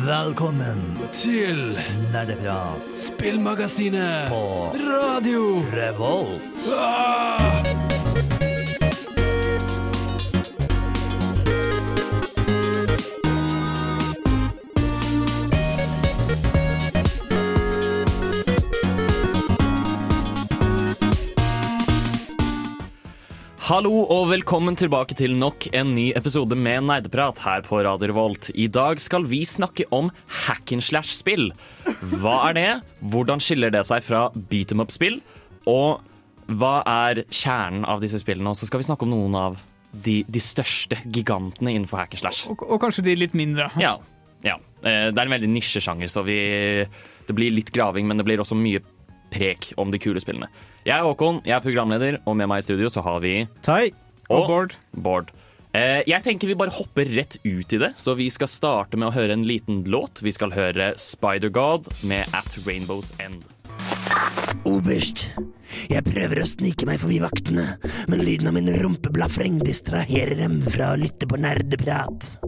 Velkommen til Nerdeprat Spillmagasinet på Radio Revolt. ah! Hallo og velkommen tilbake til nok en ny episode med Nerdeprat her på Radio Revolt. I dag skal vi snakke om hack and slash-spill. Hva er det? Hvordan skiller det seg fra beat em up-spill? Og hva er kjernen av disse spillene? Og så skal vi snakke om noen av de, de største gigantene innenfor hack and slash. Og, og kanskje de litt mindre. Ja, ja. Eh, Det er en veldig nisjesjanger, så vi, det blir litt graving, men det blir også mye prek om de kule spillene. Jeg er Håkon, jeg er programleder, og med meg i studio så har vi Tai. Og Bård. Bård. Eh, jeg tenker vi bare hopper rett ut i det, så vi skal starte med å høre en liten låt. Vi skal høre Spider-God med At Rainbow's End. Oberst, jeg prøver å snike meg forbi vaktene, men lyden av min rumpeblafreng distraherer dem fra å lytte på nerdeprat.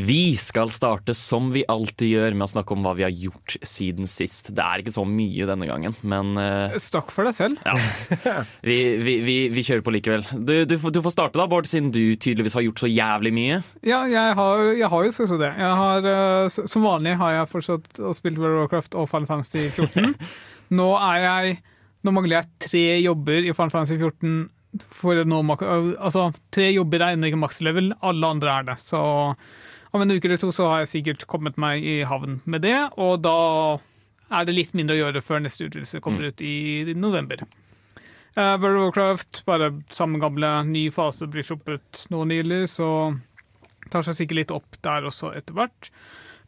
Vi skal starte som vi alltid gjør med å snakke om hva vi har gjort siden sist. Det er ikke så mye denne gangen, men uh, Stakk for deg selv. ja. Vi, vi, vi, vi kjører på likevel. Du, du, får- du får starte da, Bård, siden du tydeligvis har gjort så jævlig mye. Ja, jeg har, jeg har jo som det. Har, uh, som vanlig har jeg fortsatt å spille World of Warcraft og Final Fantasy 14. Nå er jeg Nå mangler jeg tre jobber i Final Fantasy 14. For nå, altså, tre jobber er ennå ikke makslevel, alle andre er det. Så om en uke eller to så har jeg sikkert kommet meg i havn med det, og da er det litt mindre å gjøre før neste utvidelse kommer ut i november. Uh, World of Warcraft, bare samme gamle, ny fase blir sluppet nå nylig, så tar seg sikkert litt opp der også etter hvert.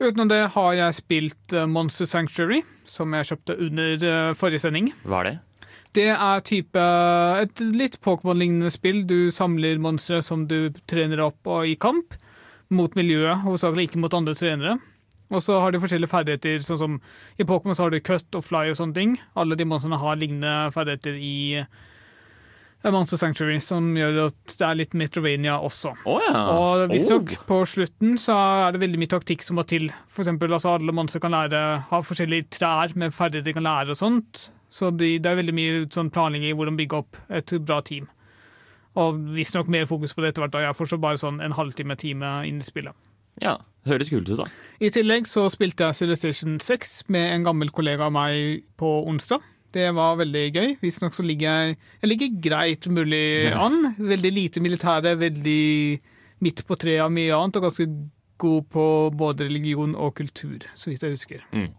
Utenom det har jeg spilt eh, Monster Sanctuary, som jeg kjøpte under eh, forrige sending. Hva er det? Det er type et litt Pokémon-lignende spill. Du samler monstre som du trener opp og i kamp, mot miljøet, hovedsakelig ikke mot andre trenere. Og så har de forskjellige ferdigheter, sånn som i Pokémon så har du cut og fly og sånne ting. Alle de monstrene har lignende ferdigheter i eh, Monster Sanctuary, som gjør at det er litt Metrovania også. Å ja. Og visstnok Oh. på slutten så er det veldig mye taktikk som må til. For eksempel, altså alle monstre kan lære, ha forskjellige trær med ferdigheter de kan lære og sånt. Så de, det er veldig mye sånn planlegging i hvordan bygge opp et bra team. Og visstnok mer fokus på det etter hvert. da Jeg får fortsatt bare sånn en halvtime-time inn i spillet. ja. Høres kult ut, da. I tillegg så spilte jeg Civilization 6 med en gammel kollega av meg på onsdag. Det var veldig gøy. Visstnok så ligger jeg Jeg ligger greit mulig Ja. an. Veldig lite militære, veldig midt på treet av mye annet, og ganske god på både religion og kultur, så vidt jeg husker. Mm.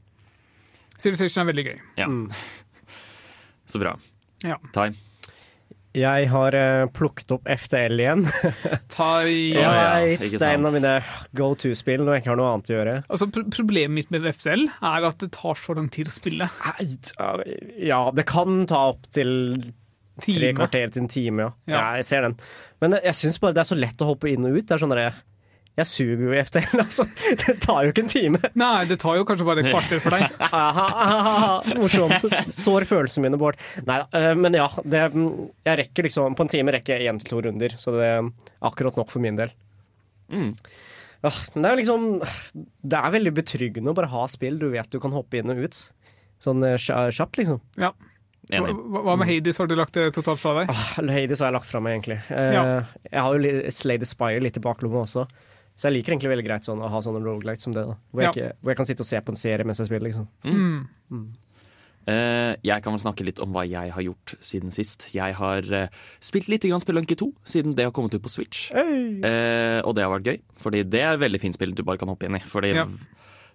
Civilization er veldig gøy. Ja. Så bra. Ja. Tai. Jeg har eh, plukket opp FTL igjen. Ta i, ja, ikke det er en av mine go to-spill når jeg ikke har noe annet å gjøre. Altså, pro Problemet mitt med FTL er at det tar så lang tid å spille. Ja, det kan ta opp til tre kvarter til en time, ja. Ja. ja jeg ser den. Men jeg syns bare det er så lett å hoppe inn og ut. Det er sånn der, Jeg suger jo i FTL, altså. Det tar jo ikke en time. Nei, det tar jo kanskje bare et kvarter for deg. Aha, aha, morsomt. Sår følelsene mine, Bård. Nei da. eh, Men ja, det, jeg rekker liksom På en time rekker jeg én til to runder, så det er akkurat nok for min del. Mm. Ja, Men det er liksom Det er veldig betryggende å bare ha spill du vet du kan hoppe inn og ut. Sånn eh, kjapt, liksom. Ja. Enig. Hva hva med Hades? Har du lagt det totalt fra deg? Ah, Hades har jeg lagt fra meg, egentlig. Eh, Ja. Jeg har jo Slay the Spire litt i baklomma også. Så jeg liker egentlig veldig greit sånn, å ha sånne rogelights som det. da hvor jeg, Ja. ikke, hvor jeg kan sitte og se på en serie mens jeg spiller. liksom Mm. Eh, jeg kan vel snakke litt om hva jeg har gjort siden sist. Jeg har uh, spilt litt grann Spelunky 2, siden det har kommet ut på Switch. Uh, og det har vært gøy, fordi det er et veldig fint spill du bare kan hoppe inn i. Fordi Ja.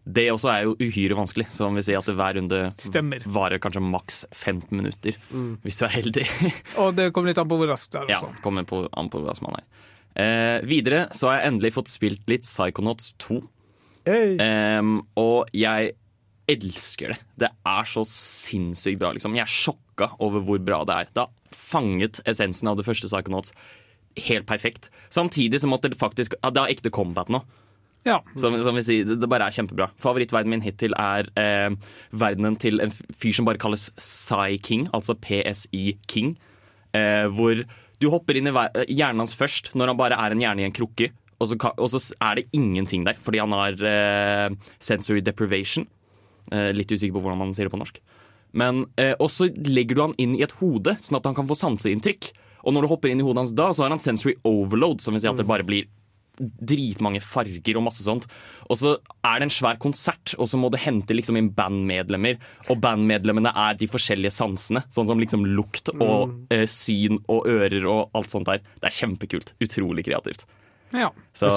det også er jo uhyre vanskelig, så vil si at hver runde Stemmer. varer kanskje maks 15 minutter, hvis du er heldig. Og det kommer litt an på hvor raskt det er Også. ja, kommer på, an på hvor raskt man er. Eh, videre så har jeg endelig fått spilt litt Psychonauts 2. Hey. Eh, og jeg elsker det. Det er så sinnssykt bra. Liksom. Jeg er sjokka over hvor bra det er. Det har fanget essensen av det første Psychonauts helt perfekt. Samtidig som at det faktisk ja, Det har ekte combat nå. Ja. Som, som vi sier, det, det bare er kjempebra. Favorittverdenen min hittil er eh, verdenen til en fyr som bare kalles Psy King, altså PSI King. Eh, hvor du hopper inn i hjernen hans først, når han bare er en hjerne i en krukke. og så, og så er det ingenting der, fordi han har eh, sensory deprivation. Eh, litt usikker på hvordan man sier det på norsk. Men eh, Og så legger du han inn i et hode, sånn at han kan få sanseinntrykk. Og når du hopper inn i hodet hans da, så har han sensory overload, som vil si at det bare blir dritmange farger og masse sånt. Og så er det en svær konsert, og så må du hente liksom inn bandmedlemmer. Og bandmedlemmene er de forskjellige sansene, sånn som liksom lukt og eh, syn og ører og alt sånt der. Det er kjempekult. Utrolig kreativt. Ja. Så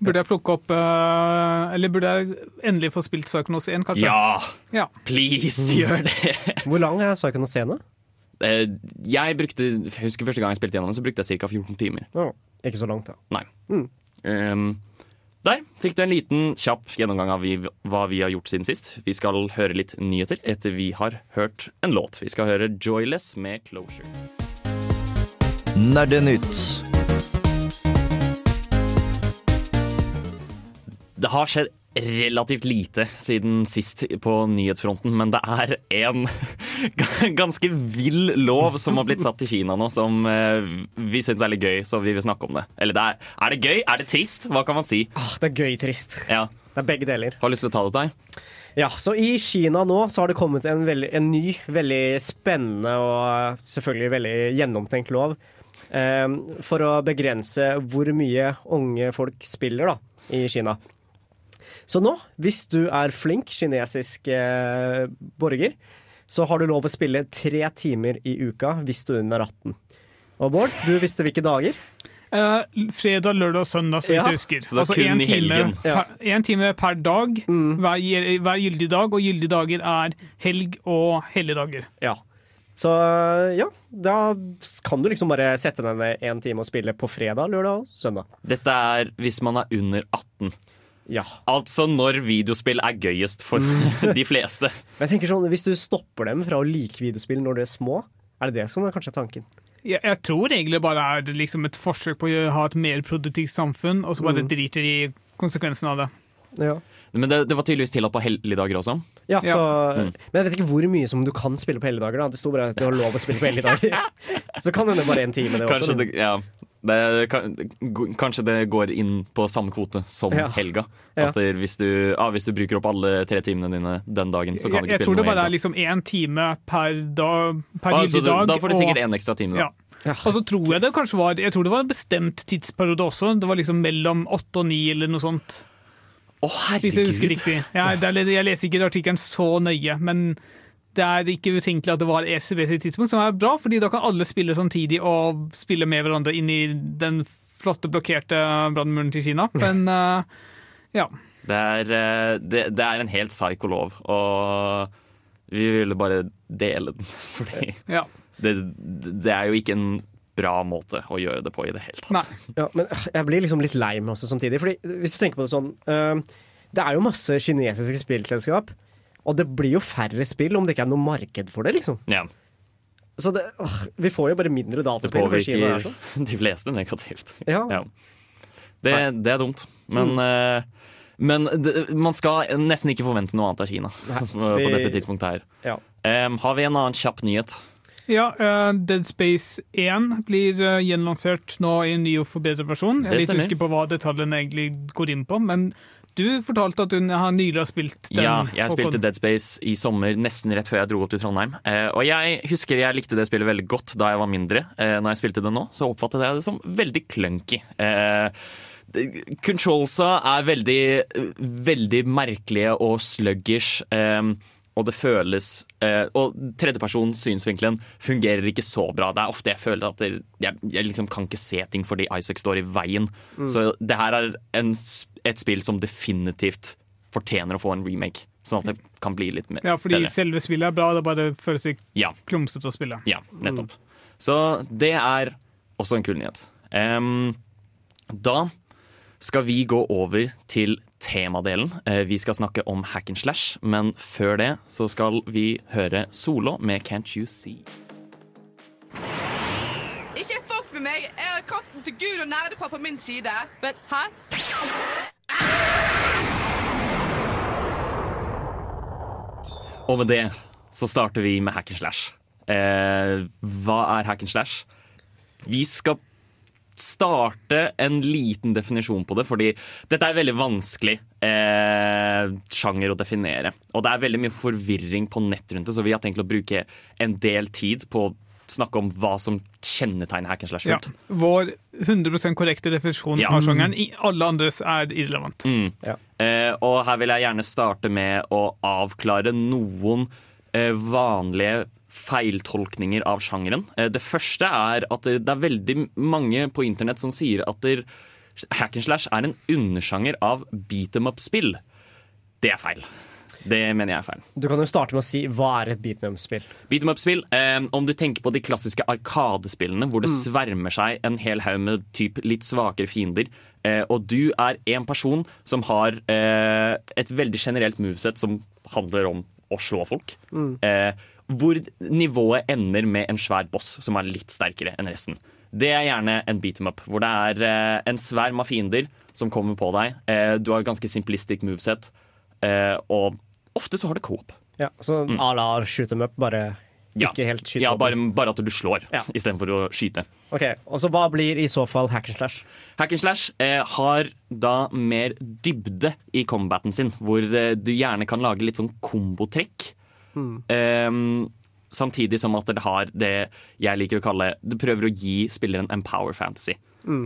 Burde jeg plukke opp eh, Eller burde jeg endelig få spilt Psychonauts 1, kanskje? ja, Ja. please, gjør det! Hvor lang er Psychonauts scene? Eh, Jeg brukte, jeg husker første gang jeg spilte gjennom, så brukte jeg ca. 14 timer. Oh, ikke så langt, ja. Nei. Um, der fikk du en liten kjapp gjennomgang av vi, hva vi har gjort siden sist. Vi skal høre litt nyheter etter vi har hørt en låt. Vi skal høre 'Joyless' med 'Closure'. Nerdenytt. Det har skjedd relativt lite siden sist på nyhetsfronten, men det er en ganske vill lov som har blitt satt i Kina nå, som eh, vi syns er litt gøy, så vi vil snakke om det. Eller det er, er det gøy? Er det trist? Hva kan man si? Ah, det er gøy trist. Ja. Det er begge deler. Har du lyst til å ta det til deg? Ja, så I Kina nå så har det kommet en, veldig, en ny, veldig spennende og selvfølgelig veldig gjennomtenkt lov eh, for å begrense hvor mye unge folk spiller da, i Kina. Så nå, hvis du er flink kinesisk eh, borger, så har du lov å spille tre timer i uka hvis du er under 18. Og Bård, du visste hvilke dager? Eh, fredag, lørdag og søndag, så vidt Ja. jeg husker. Så det er Altså én en time. Ja. per, time per dag hver, hver gyldig dag, og gyldige dager er helg og helligdager. Ja. Så ja, da kan du liksom bare sette deg ned en time og spille på fredag, lørdag og søndag. Dette er hvis man er under 18. Ja. Altså når videospill er gøyest for de fleste. Men jeg tenker sånn, Hvis du stopper dem fra å like videospill når de er små, er det det som er kanskje tanken? Jeg, jeg tror egentlig bare er liksom et forsøk på å ha et mer produktivt samfunn, og så bare driter i konsekvensen av det. Ja. Men det, det var tydeligvis tillatt på helligdager også. Ja, så, mm. Men jeg vet ikke hvor mye som du kan spille på helligdager. da. Det sto bare at du har lov å spille på helligdager. så kan hende bare en time, det Kanskje også. det, ja, det, kanskje det går inn på samme kvote som Ja. helga. Ja. At det, hvis, du, ah, hvis du bruker opp alle tre timene dine den dagen, så kan Jeg, du ikke jeg spille tror det bare er liksom én time per, dag, per Ah, dag. da får du sikkert og- ekstra time. Da. Ja. Og så tror jeg det kanskje var Jeg tror det var en bestemt tidsperiode også. Det var liksom mellom åtte og ni eller noe sånt. Å, Hvis jeg husker herregud! riktig. Jeg, jeg leser ikke artikkelen så nøye, men det er ikke utenkelig at det var ECB sitt tidspunkt, som er bra, fordi da kan alle spille samtidig og spille med hverandre inn i den flotte blokkerte brannmuren til Kina. Men uh, ja. Det er, eh, det, det er en helt psyko lov, og vi ville bare dele den. Fordi ja. det, det er jo ikke en bra måte å gjøre det på i det hele tatt. Nei. Ja, men øh, jeg blir liksom litt lei meg også samtidig. Fordi hvis du tenker på det sånn uh, Det er jo masse kinesiske spillselskap. Og det blir jo færre spill om det ikke er noe marked for det, liksom. Ja, Så det, åh, vi får jo bare mindre det dataspill. Det er påvirker sånn. de fleste negativt. Ja. Ja. Det, det er dumt. Men, eh, men det, man skal nesten ikke forvente noe annet av Kina på vi- dette tidspunktet her. Ja. Um, har vi en annen kjapp nyhet? Ja, uh, Dead Space 1 blir uh, gjenlansert nå i en ny og forbedret versjon. Jeg Det er litt usikker på hva detaljene egentlig går inn på, men du fortalte at du har nylig har spilt den. ja, jeg Håkon. spilte Dead Space i sommer, nesten rett før jeg dro opp til Trondheim. Eh, og jeg husker jeg likte det spillet veldig godt da jeg var mindre. Eh, når jeg spilte det nå, så oppfattet jeg det som veldig clunky. Eh, Controlsa er veldig, veldig merkelige og sluggish. Og det føles eh, Og tredjepersons synsvinkelen fungerer ikke så bra. Det er ofte jeg føler at det, jeg, jeg liksom kan ikke se ting fordi Isaac står i veien. Så det her er en, et spill som definitivt fortjener å få en remake. Sånn at det kan bli litt mer Ja, fordi bedre. selve spillet er bra, det bare føles litt Ja, klumsete å spille. ja, nettopp. Så det er også en kul nyhet. Um, da skal vi gå over til temadelen. Eh, vi skal snakke om hack and slash, men før det så skal vi høre Solo med Can't You See. Ikke fuck med meg! Jeg har kraften til Gud og nerdepar på min side. Men hæ? Og med det så starter vi med hack and slash. Eh, hva er hack and slash? Vi skal starte en liten definisjon på det, fordi dette er veldig vanskelig eh, sjanger å definere. Og det er veldig mye forvirring på nett rundt det, så vi har tenkt å bruke en del tid på å snakke om hva som kjennetegner hack and slash Ja. Vår 100% korrekte definisjon Ja. av sjangeren. I alle andres er irrelevant. Mm. Ja. Eh, og her vil jeg gjerne starte med å avklare noen eh, vanlige feiltolkninger av sjangeren. Eh, det første er at det, er veldig mange på internett som sier at hack and slash er en undersjanger av beat em up-spill. Det er feil. Det mener jeg er feil. Du kan jo starte med å si hva er et beat em spill Beat em up-spill, eh, om du tenker på de klassiske arkadespillene hvor det svermer seg en hel haug med typ litt svakere fiender, eh, og du er en person som har eh, et veldig generelt moveset som handler om å slå folk, eh, hvor nivået ender med en svær boss som er litt sterkere enn resten. Det er gjerne en beat em up, hvor det er eh, en sverm av fiender som kommer på deg. Eh, du har et ganske simplistic moveset, eh, og ofte så har det co-op. Ja, Så à la shoot them up, bare Mm. Ja. ikke helt skyte Ja, bare, bare at du slår Ja. istedenfor å skyte. Ok, Og så hva blir i så fall hack and slash? Hack and slash eh, har da mer dybde i combaten sin, hvor eh, du gjerne kan lage litt sånn kombotrekk. Eh, samtidig som at det har det jeg liker å kalle Det prøver å gi spilleren en power fantasy.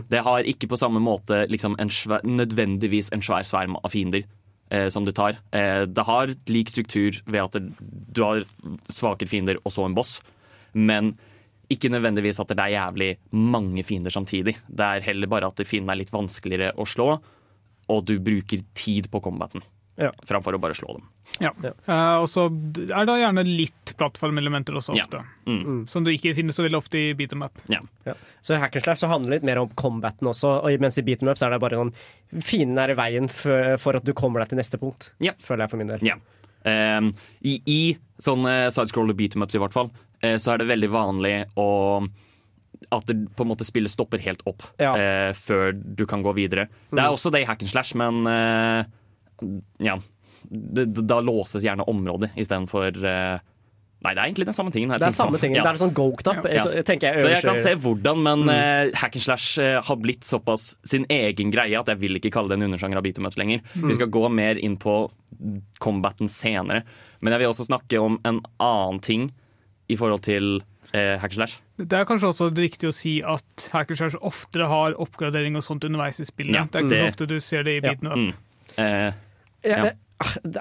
Det har ikke på samme måte liksom en svær, nødvendigvis en svær sverm av fiender. Eh, som du tar. Eh, det har lik struktur ved at det, du har svakere fiender og så en boss, men ikke nødvendigvis at det er jævlig mange fiender samtidig. Det er heller bare at fienden er litt vanskeligere å slå, og du bruker tid på combaten Ja. framfor å bare slå dem. Ja. Ja. Uh, og så er det gjerne litt plattformelementer også Ja. ofte. Mm. Som du ikke finner så veldig ofte i beat em up. Ja. Ja. Så i hack and slash så handler det litt mer om combaten også, og mens i beat em up så er det bare sånn fienden er i veien for, for at du kommer deg til neste punkt. Ja. Føler jeg for min del. Ja. Um, I, I sånne sidescroller beat em ups i hvert fall, uh, så er det veldig vanlig å at det på en måte spillet stopper helt opp Ja. uh, før du kan gå videre. Det er også det i hack and slash, men eh, ja. Det, da låses gjerne området istedenfor uh, Nei, det er egentlig den samme tingen. her, Det er samme tingen. Ja. Det er en sånn go-knapp. Ja. Så, tenker jeg Så jeg kan se hvordan, men eh, hack and slash uh, har blitt såpass sin egen greie at jeg vil ikke kalle det en undersjanger av beat lenger. Mm. Vi skal gå mer inn på combaten senere. Men jeg vil også snakke om en annen ting i forhold til eh, hack and slash. Det er kanskje også riktig å si at Hackerslash oftere har oppgradering og sånt underveis i spillet. Ja, det er ikke det- så ofte du ser det i Ja. up. Mm. Eh, Ja, Ja.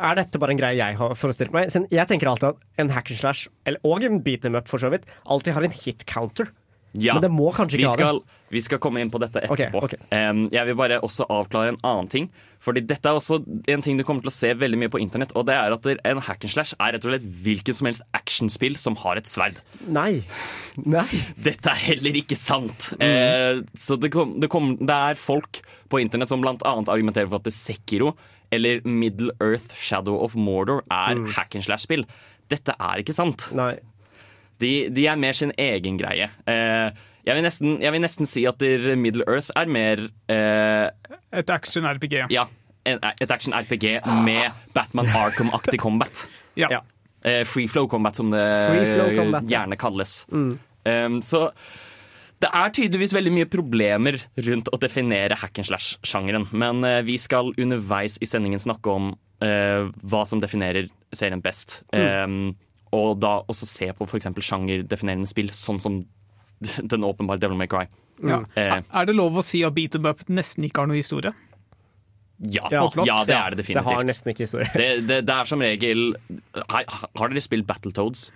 Er dette bare en greie jeg har forestilt meg? Jeg tenker alltid at en hack and slash, eller, og en beat them up for så vidt, alltid har en hit counter. ja. Men det må kanskje Vi ikke ha det. vi skal komme inn på dette etterpå. etterpå. okay. Um, jeg vil bare også avklare en annen ting. Fordi dette er også en ting du kommer til å se veldig mye på internett. Og det er at en hack and slash er rett og slett hvilket som helst actionspill som har et sverd. Nei. Nei. Dette er heller ikke sant. Mm. Uh, så det, kom, det, kom, det er folk på internett som blant annet argumenterer for at det Sekiro eller Middle Earth Shadow of Mordor er Mm. hack and slash-spill. Dette er ikke sant. Nei. De, de er mer sin egen greie. Eh, jeg, vil nesten, jeg vil nesten si at Middle Earth er mer eh, Et action-RPG. ja, et action-RPG med Batman Arkham-aktig combat. Ja. Ja. Eh, free flow combat, som det gjerne kalles. Um, så det er tydeligvis veldig mye problemer rundt å definere hack and slash-sjangeren. Men eh, vi skal underveis i sendingen snakke om uh, hva som definerer serien best. Um, og da også se på f.eks. sjangerdefinerende spill, sånn som den åpenbare Devil May Cry. Ja. Uh, Er det lov å si at beat em up nesten ikke har noe historie? ja, Ja, ja, det er det definitivt. Det har nesten ikke historie. Det, det, det er som regel Har, har dere spilt Battletoads?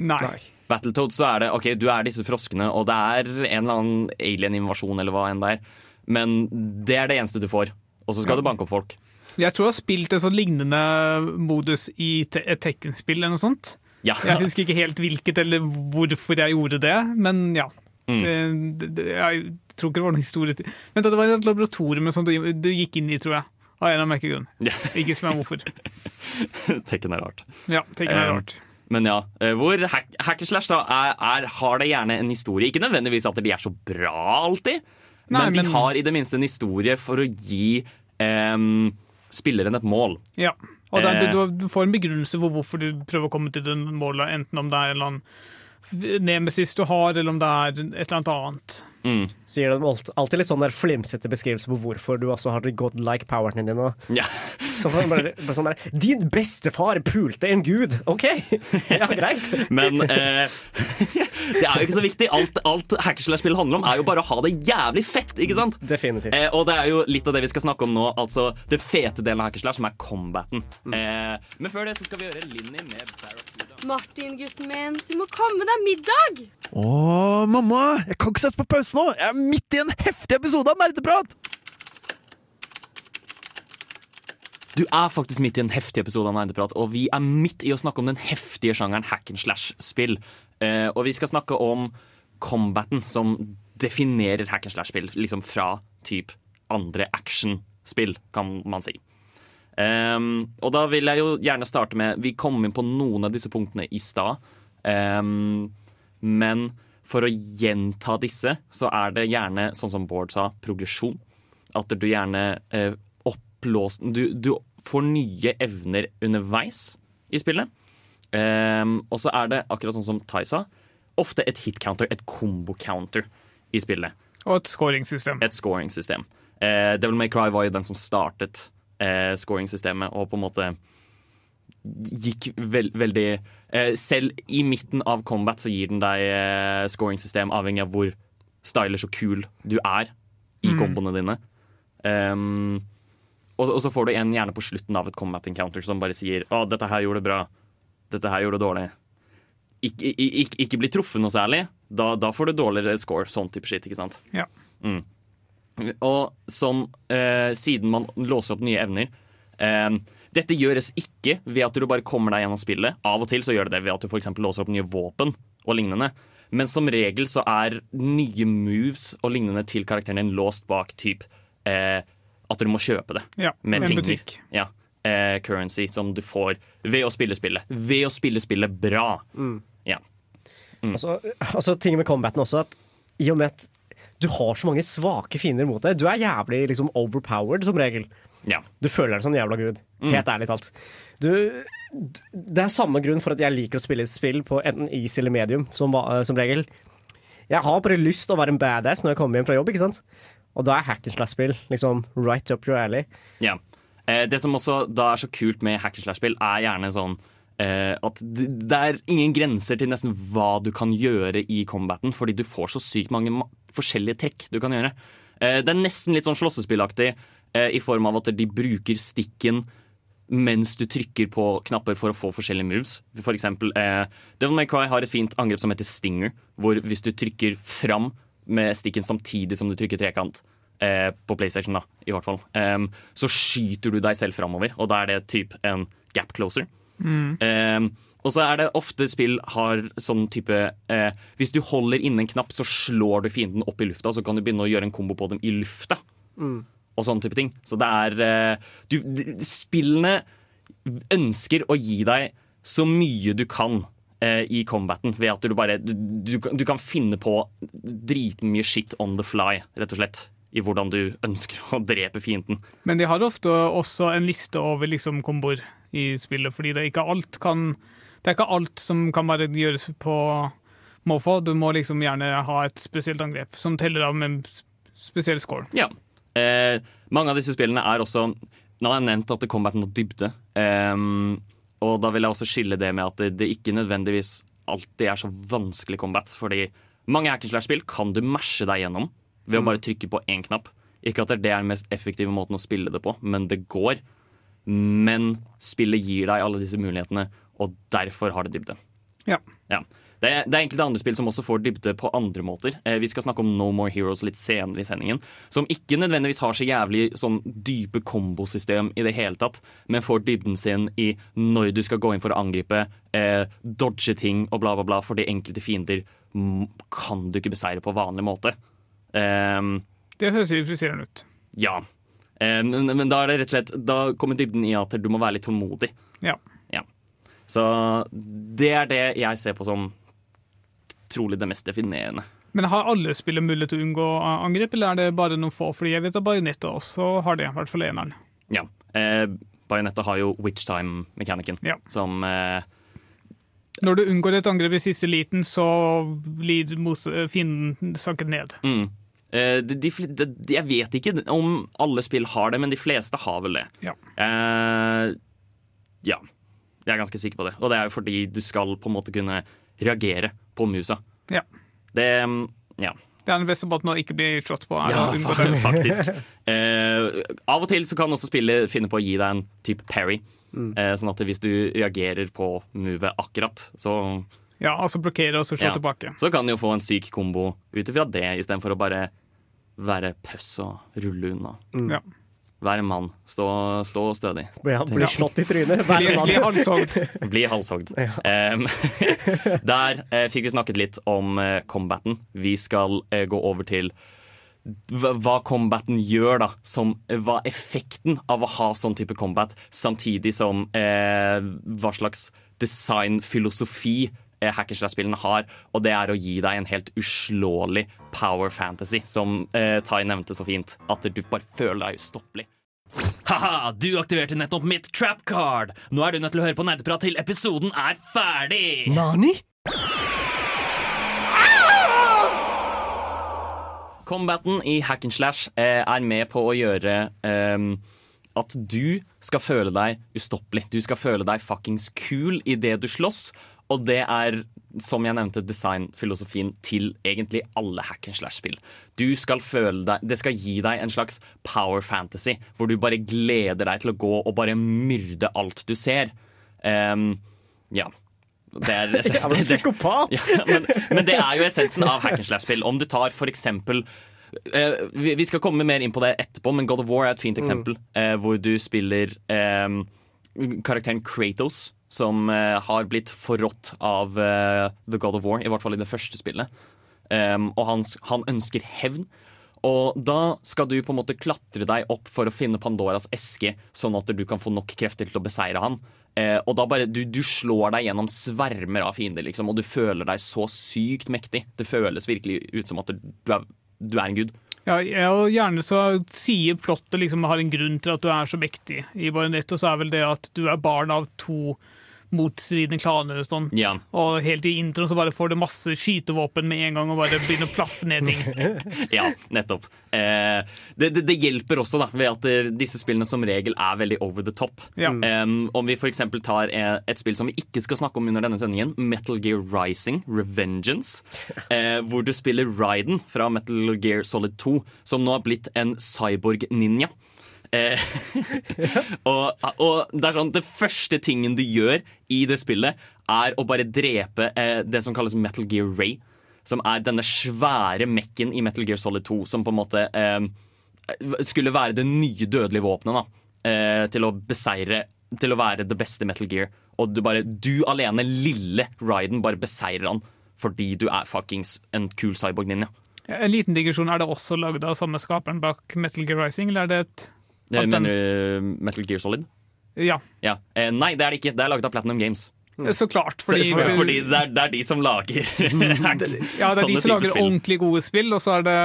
Nei. Nei. Battletoads så er det OK, du er disse froskene, og det er en eller annen alien-invasjon eller hva enn det er. Men det er det eneste du får. Og så skal du banke opp folk. Jeg tror jeg har spilt en sånn lignende modus i te et Tekken-spill eller noe sånt. Ja. Jeg husker ikke helt hvilket eller hvorfor jeg gjorde det, men ja. Mm. Det, jeg tror ikke det var noen historie til Men det var et laboratorium som du, du gikk inn i, tror jeg. Av en eller annen merkelig grunn. Ikke spør meg hvorfor. Tekken er rart. Ja, Tekken er Eh, rart. Men ja, eh, hvor hack, Hackerslash da er, er, har det gjerne en historie. Ikke nødvendigvis at de er så bra alltid, Nei, men de men- har i det minste en historie for å gi em, spilleren et mål. Ja. Og det, Eh. du, du får en begrunnelse for hvorfor du prøver å komme til det målet, enten om det er en eller annen nemesis du har, eller om det er et eller annet annet. Mm. Så gir de alt- alltid litt sånn der flimsete beskrivelse på hvorfor du også har godlike powerne dine. Ja. Så bare, bare sånn der Din bestefar pulte en gud! OK! Ja, greit. Men eh, det er jo ikke så viktig. Alt, alt hackerslash-spill handler om, er jo bare å ha det jævlig fett. ikke sant? Definitivt. Eh, og det er jo litt av det vi skal snakke om nå. Altså det fete delen av hackerslash, som er combaten. Eh, men før det så skal vi gjøre Linni med Barracuda. Martin, gutten min, du må komme deg middag! Å, mamma! Jeg kan ikke sette på pause nå! Jeg er midt i en heftig episode av Nerdeprat! Du er faktisk midt i en heftig episode av Nerdeprat, og vi er midt i å snakke om den heftige sjangeren hack and slash-spill. Eh, og vi skal snakke om combaten som definerer hack and slash-spill, liksom fra typ andre action-spill, kan man si. Ehm, og da vil jeg jo gjerne starte med Vi kom inn på noen av disse punktene i stad. Um, men for å gjenta disse, så er det gjerne, sånn som Bård sa, progresjon. At du gjerne uh, opplås... du, du får nye evner underveis i spillet. Um, og så er det, akkurat sånn som Tai sa, ofte et hit counter, et combo counter i spillet Og et scoringssystem. et scoring-system. Eh, Devil May Cry var jo den som startet eh, scoring-systemet, og på en måte gikk veld, veldig eh, Selv i midten av combat så gir den deg eh, scoring-system, avhengig av hvor stylish og kul du er i komboene dine. Um, og, og så får du en gjerne på slutten av et combat encounter som bare sier Å, dette her gjorde det bra. Dette her gjorde det dårlig. Ikke, ik ikke bli truffet noe særlig. Da, da får du dårligere score. Sånn type shit, ikke sant? Ja. Mm. Og som eh, siden man låser opp nye evner eh, Dette gjøres ikke ved at du bare kommer deg gjennom spillet. Av og til så gjør det det ved at du for eksempel låser opp nye våpen og lignende. Men som regel så er nye moves og lignende til karakteren din låst bak typ eh, at du må kjøpe det Ja, med en penger. butikk. Ja. Eh, currency som du får ved å spille spillet. Ved å spille spillet bra. Ja. Altså, altså ting med combaten også, at i og med at du har så mange svake fiender mot deg, du er jævlig liksom overpowered som regel. ja. Du føler deg som en jævla gud. Helt ærlig talt. Du, det er samme grunn for at jeg liker å spille et spill på enten easy eller medium, som, som regel. Jeg har bare lyst til å være en badass når jeg kommer hjem fra jobb, ikke sant? Og da er hack and slash-spill liksom right up your alley. Ja. Eh, det som også da er så kult med hack and slash-spill, er gjerne sånn eh, at det er ingen grenser til nesten hva du kan gjøre i combaten, fordi du får så sykt mange ma forskjellige trekk du kan gjøre. Eh, det er nesten litt sånn slåssespillaktig eh, i form av at de bruker stikken mens du trykker på knapper for å få forskjellige moves. For eksempel, eh, Devil May Cry har et fint angrep som heter Stinger, hvor hvis du trykker fram med stikken samtidig som du trykker trekant, eh, på PlayStation, da, i hvert fall, eh, så skyter du deg selv framover, og da er det typ en gap closer. Em, og så er det ofte spill har sånn type eh, Hvis du holder inne en knapp, så slår du fienden opp i lufta, så kan du begynne å gjøre en kombo på dem i lufta. Og sånne type ting. Så det er eh, du, Spillene ønsker å gi deg så mye du kan eh, i combaten, ved at du bare du, du, kan- du kan finne på dritmye shit on the fly, rett og slett. I hvordan du ønsker å drepe fienden. Men de har ofte også en liste over liksom komboer i spillet, fordi det ikke alt kan Det er ikke alt som kan bare gjøres på måfå. Du må liksom gjerne ha et spesielt angrep som teller av med en spesiell score. Ja. Eh, mange av disse spillene er også Nå har jeg nevnt at det kommer til noe dybde. Eh, og da vil jeg også skille det med at det, det ikke nødvendigvis alltid er så vanskelig combat. Fordi mange hackerslash-spill kan du mashe deg gjennom ved å bare trykke på én knapp. Ikke at det er den mest effektive måten å spille det på, men det går. Men spillet gir deg alle disse mulighetene, og derfor har det dybde. Ja. Ja. Det er, det er enkelte andre spill som også får dybde på andre måter. Eh, vi skal snakke om No More Heroes litt senere i sendingen. Som ikke nødvendigvis har så jævlig sånn dype kombosystem i det hele tatt, men får dybden sin i når du skal gå inn for å angripe, eh, dodge ting og bla, bla, bla, fordi enkelte fiender kan du ikke beseire på vanlig måte. Ehm, Det høres litt frustrerende ut. ja. Eh, men, men da er det rett og slett Da kommer dybden i at du må være litt tålmodig. Ja. Så det er det jeg ser på som trolig det mest definerende. Men har alle spillere mulighet til å unngå angrep, eller er det bare noen få? Fordi jeg vet at Bajonetta også har det, i hvert fall eneren. Ja. Eh, Bajonetta har jo Witchtime-mekanikken, Ja. som eh, Når du unngår et angrep i siste liten, så blir fienden sanket ned. Mm. Eh, de, de, de- jeg vet ikke om alle spill har det, men de fleste har vel det. Ja. Eh, ja. Jeg er ganske sikker på det. Og det er jo fordi du skal på en måte kunne reagere på musa. Ja. Det mm, Ja. Det er den beste måten å ikke bli slått på. Ja, faktisk. Eh, av og til så kan også spillet finne på å gi deg en type parry. Eh, sånn at hvis du reagerer på movet akkurat, så, Ja, altså blokkere og så slå Ja. tilbake. så kan du jo få en syk kombo ut ifra det, istedenfor å bare være pøss og rulle unna. Ja. Være en mann. Stå, stå stødig. Blir, bli slått i trynet. Bli, bli halshogd. Bli halshogd. Em, der uh, fikk vi snakket litt om uh, combaten. Vi skal uh, gå over til hva combaten gjør, da. Som, hva effekten av å ha sånn type combat, samtidig som hva slags designfilosofi hackerslash-spillene har, og det er å gi deg en helt uslåelig power fantasy, som eh, Tai nevnte så fint. At du bare føler deg ustoppelig. Haha, du aktiverte nettopp mitt trap card. Nå er du nødt til å høre på nerdeprat til episoden er ferdig. Nani? Combaten i hack and slash eh, er med på å gjøre ehm, at du skal føle deg ustoppelig. Du skal føle deg fuckings cool i det du slåss. Og det er, som jeg nevnte, designfilosofien til egentlig alle hack and slash-spill. Du skal føle deg Det skal gi deg en slags power fantasy, hvor du bare gleder deg til å gå og bare myrde alt du ser. Um, ja. Det er, Jeg det, det psykopat! ja, men, men det er jo essensen av hack and slash-spill. Om du tar for eksempel eh, vi, vi skal komme mer inn på det etterpå, men God of War er et fint eksempel. eh, hvor du spiller eh, karakteren Kratos, som eh, har blitt forrådt av eh, The God of War, i hvert fall i det første spillet. Um, og han, han ønsker hevn. Og da skal du på en måte klatre deg opp for å finne Pandoras eske, sånn at du kan få nok krefter til å beseire han. Eh, og da bare, du, du slår deg gjennom svermer av fiender, liksom, og du føler deg så sykt mektig. Det føles virkelig ut som at du er, du er en gud. Ja, og gjerne så sier plottet liksom har en grunn til at du er så mektig i Bajonett, og så er vel det at du er barn av to motstridende klaner og sånt. Ja. Og helt i introen så bare får du masse skytevåpen med en gang og bare begynner å plaffe ned ting. Ja, nettopp. Eh, det, det, det hjelper også da, ved at eh, disse spillene som regel er veldig over the top. Ja. Um, om vi f.eks. tar eh, et spill som vi ikke skal snakke om under denne sendingen, Metal Gear Rising, Revengeance, eh, hvor du spiller Ryden fra Metal Gear Solid 2, som nå har blitt en cyborg-ninja. Eh, og, og det er sånn Det første tingen du gjør i det spillet, er å bare drepe eh, det som kalles Metal Gear Ray. Som er denne svære mekken i Metal Gear Solid 2, som på en måte eh, skulle være det nye dødelige våpenet. eh, Til å beseire Til å være det beste Metal Gear. Og du bare Du alene, lille Ryden, bare beseirer han fordi du er fuckings en kul cyborg-ninja. En liten digresjon, er det også lagd av samme skaperen bak Metal Gear Rising, eller er det et Eh, Alt den- Mener du Metal Gear Solid? Ja, Ja. Eh, nei, det er det ikke. Det er laget av Platinum Games. så klart. Fordi, for, fordi det er, det er de som lager ja, det er de som lager ordentlig gode spill, og så er det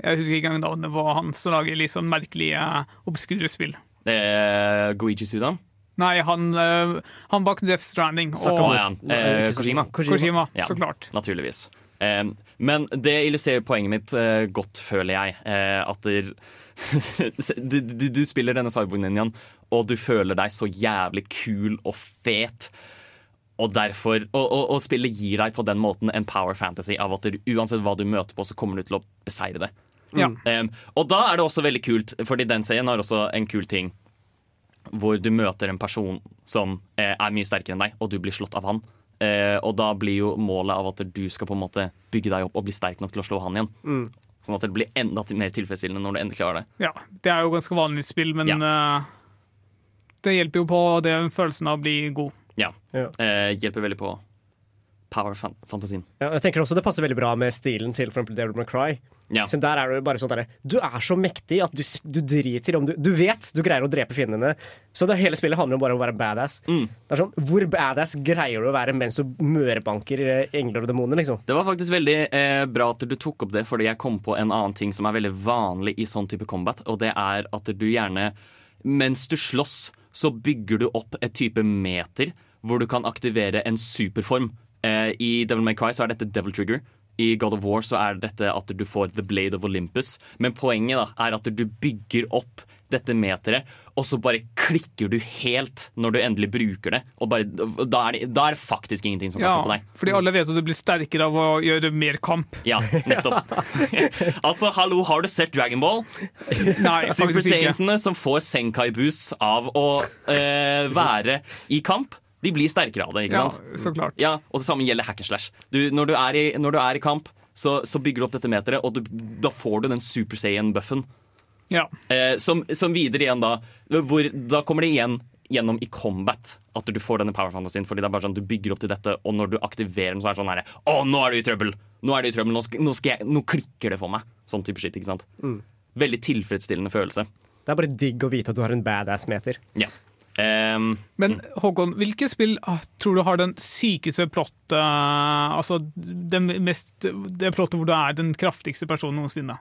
Jeg husker ikke engang navnet på han som lager litt sånn merkelige, obskure spill. Det er Goichi Sudan. Nei, han, eh, han bak Death Stranding og ja. Eh, Kojima. Kojima, Ja. så klart. Naturligvis. Eh, men det illustrerer poenget mitt eh, godt, føler jeg. Eh, at der, du, du, du spiller denne cyborg-ninjaen, og du føler deg så jævlig kul og fet. Og derfor, og, og, og spillet gir deg på den måten en power fantasy av at du, uansett hva du møter på, så kommer du til å beseire det. Ja. Um, og da er det også veldig kult, fordi den serien har også en kul ting. Hvor du møter en person som eh, er mye sterkere enn deg, og du blir slått av han. Eh, og da blir jo målet av at du skal på en måte bygge deg opp og bli sterk nok til å slå han igjen. Sånn at det blir enda mer tilfredsstillende når du endelig klarer det. Ja, det er jo ganske vanlig spill, men eh, det hjelper jo på det følelsen av å bli god. Ja. Ja. Uh, hjelper veldig på power-fantasien. Ja, jeg tenker også Det passer veldig bra med stilen til for eksempel Devil May Cry. Ja. Så der er det bare sånn der, Du er så mektig at du, du driter om du Du vet du greier å drepe fiendene. Så det hele spillet handler jo bare om å være badass. Mm. Det er sånn, Hvor badass greier du å være mens du mørebanker eh, engler og demoner? liksom? Det var faktisk veldig eh, bra at du tok opp det, fordi jeg kom på en annen ting som er veldig vanlig i sånn type combat, og det er at du gjerne, mens du slåss, så bygger du opp et type meter hvor du kan aktivere en superform. Eh, I Devil May Cry så er dette Devil Trigger. I God of War så er dette at du får The Blade of Olympus. Men poenget da er at du bygger opp dette meteret, og så bare klikker du helt når du endelig bruker det. Og bare, da, er det, da er det faktisk ingenting som kan Ja, stoppe deg. fordi alle vet at du blir sterkere av å gjøre mer kamp. Ja, nettopp. altså, hallo, har du sett Dragon Ball? Nei, Super. Saiyensene som får Senkai-boost av å eh, være i kamp, de blir sterkere av det. ikke Ja, sant? så klart. Ja, og det samme gjelder hack and slash. Du, når, du er i, når du er i kamp, så, så bygger du opp dette meteret, og du, da får du den Super Saiyan-buffen. Ja. Eh, som, som videre igjen da hvor, Da kommer det igjen gjennom i combat at du får denne power fantasien. Fordi det er bare sånn du bygger opp til dette, og når du aktiverer den, så er det sånn her Å, nå er du i trøbbel! Nå er du i trøbbel, nå, skal, nå, skal jeg, nå klikker det for meg. Sånn type shit, ikke sant? Veldig tilfredsstillende følelse. Det er bare digg å vite at du har en badass-meter. Ja. Ehm, Men Håkon, hvilke spill ah, tror du har den sykeste plottet Altså det, mest, det plottet hvor du er den kraftigste personen noensinne?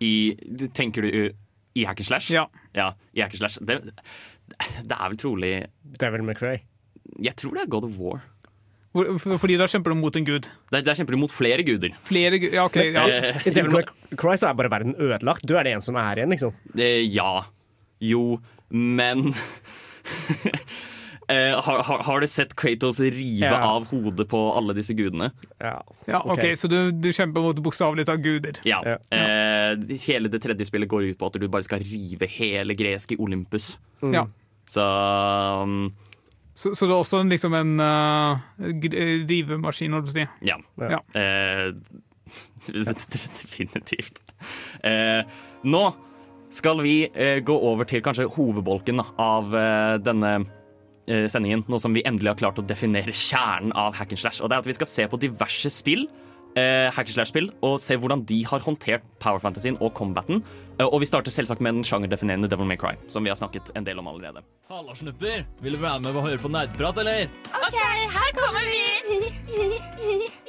i, tenker du i hack and slash? Ja. ja i hack and slash. Det, det er vel trolig Devil McRae? Jeg tror det er God of War. Hvor, for- fordi da kjemper du mot en gud. Der, der kjemper du mot flere guder. Flere gu Ja, OK. Ja. Eh, I Devil McRae så er bare verden ødelagt. Du er det en som er igjen, liksom. Uh, ja. Jo, men Eh, har, har, har du sett Kratos rive Ja. av hodet på alle disse gudene? Ja, ja OK, så du, du kjemper mot bokstavelig talt guder. Ja. Ja. Eh, hele det tredje spillet går ut på at du bare skal rive hele greske Olympus. Ja. Så um, Så, så det er også liksom en uh, rivemaskin, holdt jeg på å si. ja. Ja. Eh, definitivt. Eh, nå skal vi eh, gå over til kanskje hovedbolken da, av eh, denne eh, sendingen. Nå som vi endelig har klart å definere kjernen av hack and slash. Og det er at vi skal se på diverse spill, eh, hack and slash-spill, og se hvordan de har håndtert power fantasyen og combaten. Eh, og vi starter selvsagt med den sjangerdefinerende Devil May Cry, som vi har snakket en del om allerede. Halla, snupper. Vil du være med og høre på nerdprat, eller? OK, her kommer vi.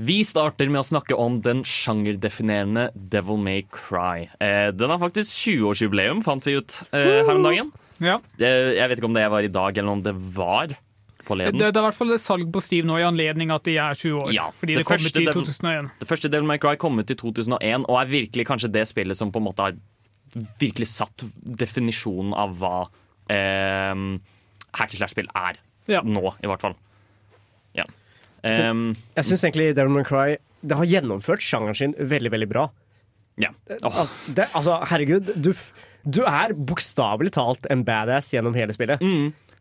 Vi starter med å snakke om den sjangerdefinerende Devil May Cry. Eh, den har faktisk 20-årsjubileum, fant vi ut eh, her om dagen. Ja. Eh, jeg vet ikke om det var i dag, eller om det var forleden. det er i hvert fall salg på Steve nå i anledning at de er 20 år. Ja, fordi det det, kom ut i 2001. Det første Devil May Cry kom ut i 2001, og er virkelig kanskje det spillet som på en måte har virkelig satt definisjonen av hva eh, hack and slash-spill er. Ja. Nå, i hvert fall. Ehm, Jeg syns egentlig Devil May Cry Det har gjennomført sjangeren sin veldig, veldig bra. ja. Oh. Altså, det, altså herregud, du, du er bokstavelig talt en badass gjennom hele spillet.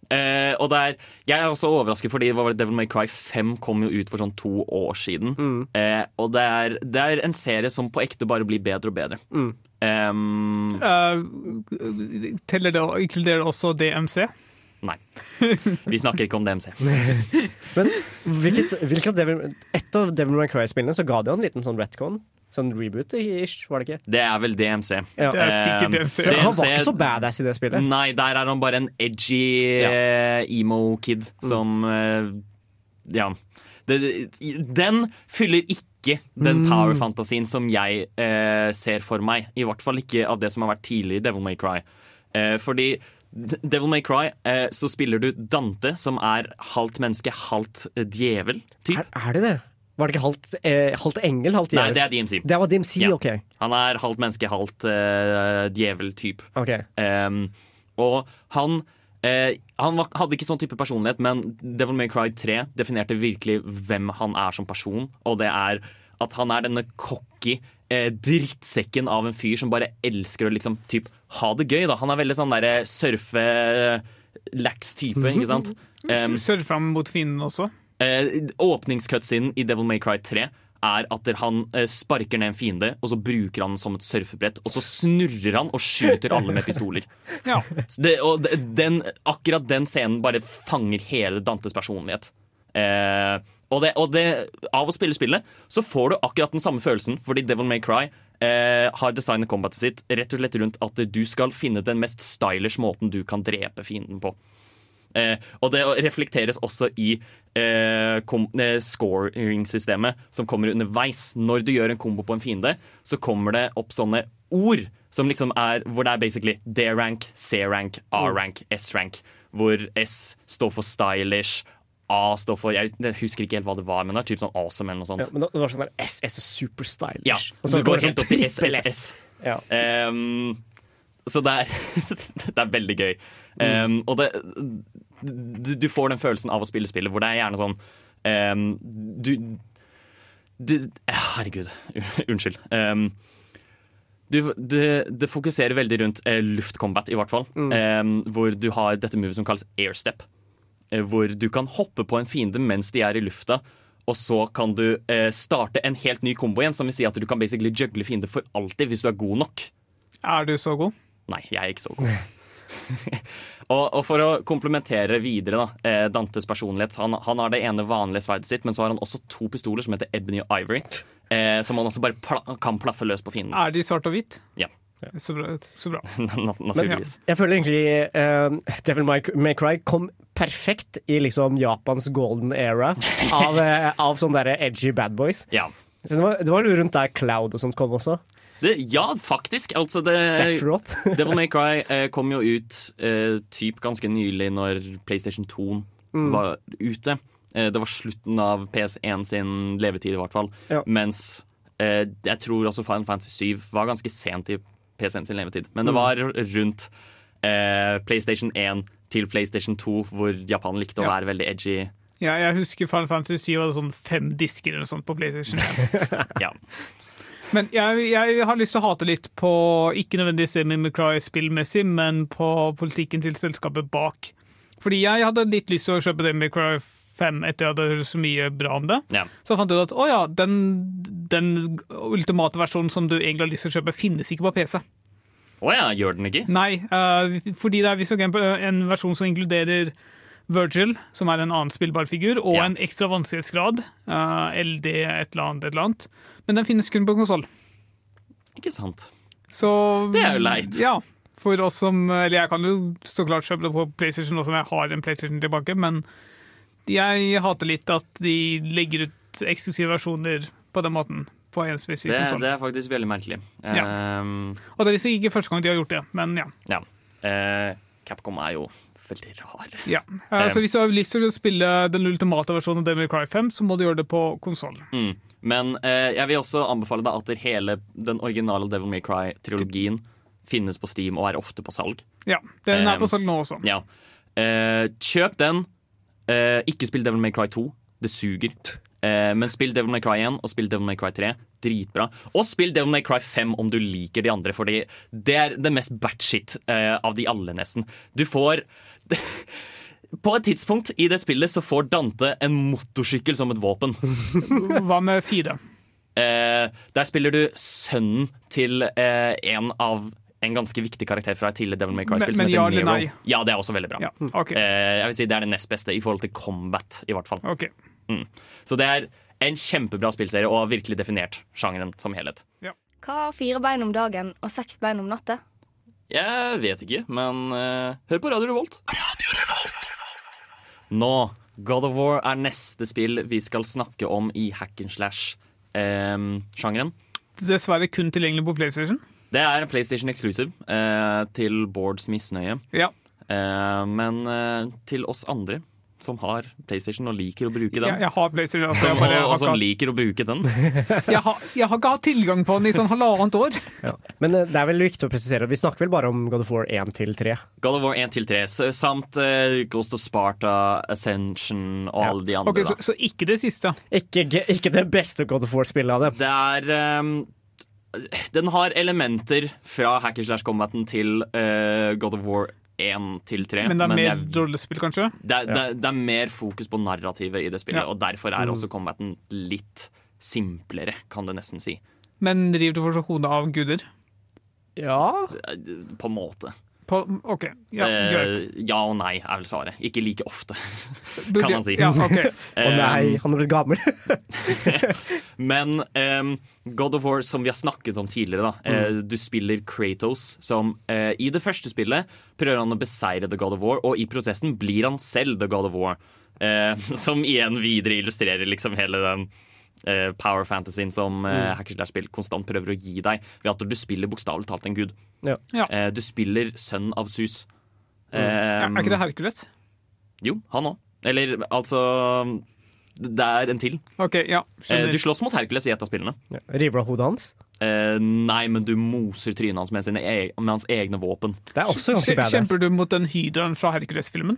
Eh, og det er, jeg er også overrasket, fordi hva var det, Devil May Cry 5 kom jo ut for sånn to år siden. Eh, og det er, det er en serie som på ekte bare blir bedre og bedre. Ehm, Uh, teller det, inkluderer det også DMC? Nei. Vi snakker ikke om DMC. Men hvilket, hvilket Devil, et av Devil May Cry-spillene så ga det jo en liten sånn retcon. Sånn reboot-ish, var det ikke? Det er vel DMC. Ja. Det er sikkert Ehm, DMC. Han var ikke så badass i det spillet. Nei, der er han bare en edgy eh, emo-kid som eh, Ja. Det, den fyller ikke den power-fantasien som jeg eh, ser for meg. I hvert fall ikke av det som har vært tidlig i Devil May Cry. Eh, fordi Devil May Cry, eh, så spiller du Dante, som er halvt menneske, halvt eh, djevel. Typ. Er, er det det? Var det ikke halvt, eh, halvt engel, halvt Nei, det er DMC. Det var DMC, Ja. OK. Han er halvt menneske, halvt eh, djevel-typ. ok. Um, og han eh, Han var, hadde ikke sånn type personlighet, men Devil May Cry 3 definerte virkelig hvem han er som person. Og det er at han er denne cocky eh, drittsekken av en fyr som bare elsker å liksom typ ha det gøy. da Han er veldig sånn derre surfe lax type, ikke sant? Um, Surr fram mot fienden også. Eh, Åpningscutscenen i Devil May Cry 3 er at han eh, sparker ned en fiende, og så bruker han den som et surfebrett. Og så snurrer han og skyter alle med pistoler. Ja. Det, og den, akkurat den scenen bare fanger hele Dantes personlighet. Eh, og, det, og det, av å spille spillet så får du akkurat den samme følelsen, fordi Devil May Cry eh, har designet combatet sitt rett og slett rundt at du skal finne den mest stylish måten du kan drepe fienden på. Eh, og det reflekteres også i eh, eh, scoring-systemet som kommer underveis. Når du gjør en kombo på en fiende, så kommer det opp sånne ord som liksom er Hvor det er basically D-rank, C-rank, A-rank, S-rank. Hvor S står for stylish. A står for Jeg husker ikke helt hva det var, men det er typ sånn awesome eller noe sånt. Ja, men det var sånn der SS er super stylish. Ja, og så går det helt sånn opp i SSS. Ja. Um, så det er, det er veldig gøy. Um, og det, du, du får den følelsen av å spille spillet hvor det er gjerne sånn um, Du, du eh, Herregud, unnskyld. Um, du, det, det fokuserer veldig rundt eh, luftcombat, i hvert fall. Ehm, hvor du har dette movet som kalles airstep. Eh, hvor du kan hoppe på en fiende mens de er i lufta. Og så kan du eh, starte en helt ny kombo igjen, som vil si at du kan basically juggle fiender for alltid hvis du er god nok. Er du så god? Nei, jeg er ikke så god. og, og for å komplementere videre da, eh, Dantes personlighet han, han har det ene vanlige sverdet sitt, men så har han også to pistoler som heter Ebony og Ivory. Eh, som han også bare pla kan plaffe løs på fienden. Er de svart og hvitt? Ja. Så bra. Så bra. Naturligvis. Men, ja. Jeg føler egentlig uh, Devil May, Cry kom perfekt i liksom Japans golden era av, uh, av sånne der edgy bad boys. Ja. Så det, var, det var rundt der Cloud og sånt kom også. Det, ja, faktisk. Altså, det. Devil May Cry uh, kom jo ut typ ganske nylig når PlayStation 2 Mm. var ute. Det var slutten av PS1 sin levetid, i hvert fall. Ja. Mens jeg tror også Final Fantasy 7 var ganske sent i PS1 sin levetid. Men det Mm. var rundt eh, PlayStation 1 til PlayStation 2 hvor Japan likte å Ja. være veldig edgy. Ja, jeg husker Final Fantasy 7 hadde sånn fem disker eller sånt på PlayStation 1. Ja. Men jeg, jeg har lyst til å hate litt på ikke nødvendigvis Amy McCry spillmessig, men på politikken til selskapet bak. Fordi jeg hadde litt lyst til å kjøpe Amy May 5 etter jeg hadde hørt så mye bra om det. Ja. Så jeg fant ut at å ja, den, den ultimate versjonen som du egentlig har lyst til å kjøpe, finnes ikke på PC. Å ja, gjør den ikke? Nei, uh, fordi det er visstnok en, en versjon som inkluderer Virgil, som er en annen spillbar figur, og Ja. en ekstra vanskelighetsgrad. Uh, LD et eller annet, et eller annet. Men den finnes kun på konsoll. Ikke sant. Så Det er jo leit. Ja. For oss som Eller jeg kan jo så klart kjøpe det på PlayStation nå som jeg har en PlayStation tilbake, men jeg hater litt at de legger ut eksklusive versjoner på den måten. På en Det, konsoll. det er faktisk veldig merkelig. Ja. Um, Og det er liksom ikke første gang de har gjort det, men ja. Ja. Uh, Capcom er jo veldig rar. ja. Eh, Så hvis du har lyst til å spille den ultimate versjonen av Devil Cry 5, så må du gjøre det på konsoll. Mm. Men uh, jeg vil også anbefale deg at hele den originale Devil May Cry-trilogien finnes på Steam og er ofte på salg. Ja, Den er Um, på salg nå også. Ja. Kjøp den. Eh, ikke spill Devil May Cry 2. Det suger. Eh, men spill Devil May Cry 1 og spill Devil May Cry 3. Dritbra. Og spill Devil May Cry 5 om du liker de andre, fordi det er det mest batshit eh, av de alle, nesten. Du får På et tidspunkt i det spillet så får Dante en motorsykkel som et våpen. Hva med fire? Eh, der spiller du sønnen til eh, en av en ganske viktig karakter fra et tidligere Devil May Cry-spill. Men- men ja eller nei? Ja, det er også veldig bra. Ja, okay. Eh, jeg vil si Det er det nest beste i forhold til combat, i hvert fall. Ok. Så det er en kjempebra spillserie og har virkelig definert sjangeren som helhet. Hva har fire bein om dagen og seks bein om natta? Jeg vet ikke, men eh, hør på Radio Revolt. Nå, God of War er neste spill vi skal snakke om i hack and slash-sjangeren. Dessverre kun tilgjengelig på PlayStation. Det er PlayStation Exclusive eh, til Bårds misnøye. Ja. Eh, men eh, til oss andre som har PlayStation og liker å bruke den. Jeg, jeg har PlayStation. Altså, jeg, og, bare, og som liker å bruke den. jeg, har, jeg har ikke hatt tilgang på den i sånn halvannet år. Men eh, det er vel viktig å presisere vi snakker vel bare om God of War 1 til 3. God of War 1 til 3, samt uh, Ghost of Sparta, Ascension og alle de andre. Ok, så, da. så ikke det siste. Ikke, ikke det beste God of War-spillet av dem. Det er ehm, Den har elementer fra hacker slash combaten til uh, God of War 1 til 3. Men det er mer rollespill, kanskje? det, det, det er mer fokus på narrativet i det spillet, Ja. og derfor er også combaten litt simplere, kan du nesten si. Men driver du fortsatt hodet av guder? Ja På en måte. På, OK, ja, Eh, ja og nei er vel svaret. Ikke like ofte, kan man si. Ja, okay. Å nei, han er blitt gammel. Men um, God of War, som vi har snakket om tidligere, da. eh, du spiller Kratos, som uh, i det første spillet prøver han å beseire The God of War, og i prosessen blir han selv The God of War. Uh, som igjen videre illustrerer liksom hele den eh, power fantasyen som eh, Mm. hacker slash spill konstant prøver å gi deg, ved at du spiller bokstavelig talt en gud. Ja. Ja. Eh, du spiller sønn av Sus. Mm. Er ikke det Hercules? Jo, han òg. Eller altså Det er en til. OK, ja. Eh, Skjønner. du slåss mot Hercules i et av spillene. Ja. River av hodet hans? Uh, nei, men du moser trynet hans med, sine e med hans egne våpen. Det er også ganske badass. Kjemper du mot den hydraen fra Hercules-filmen?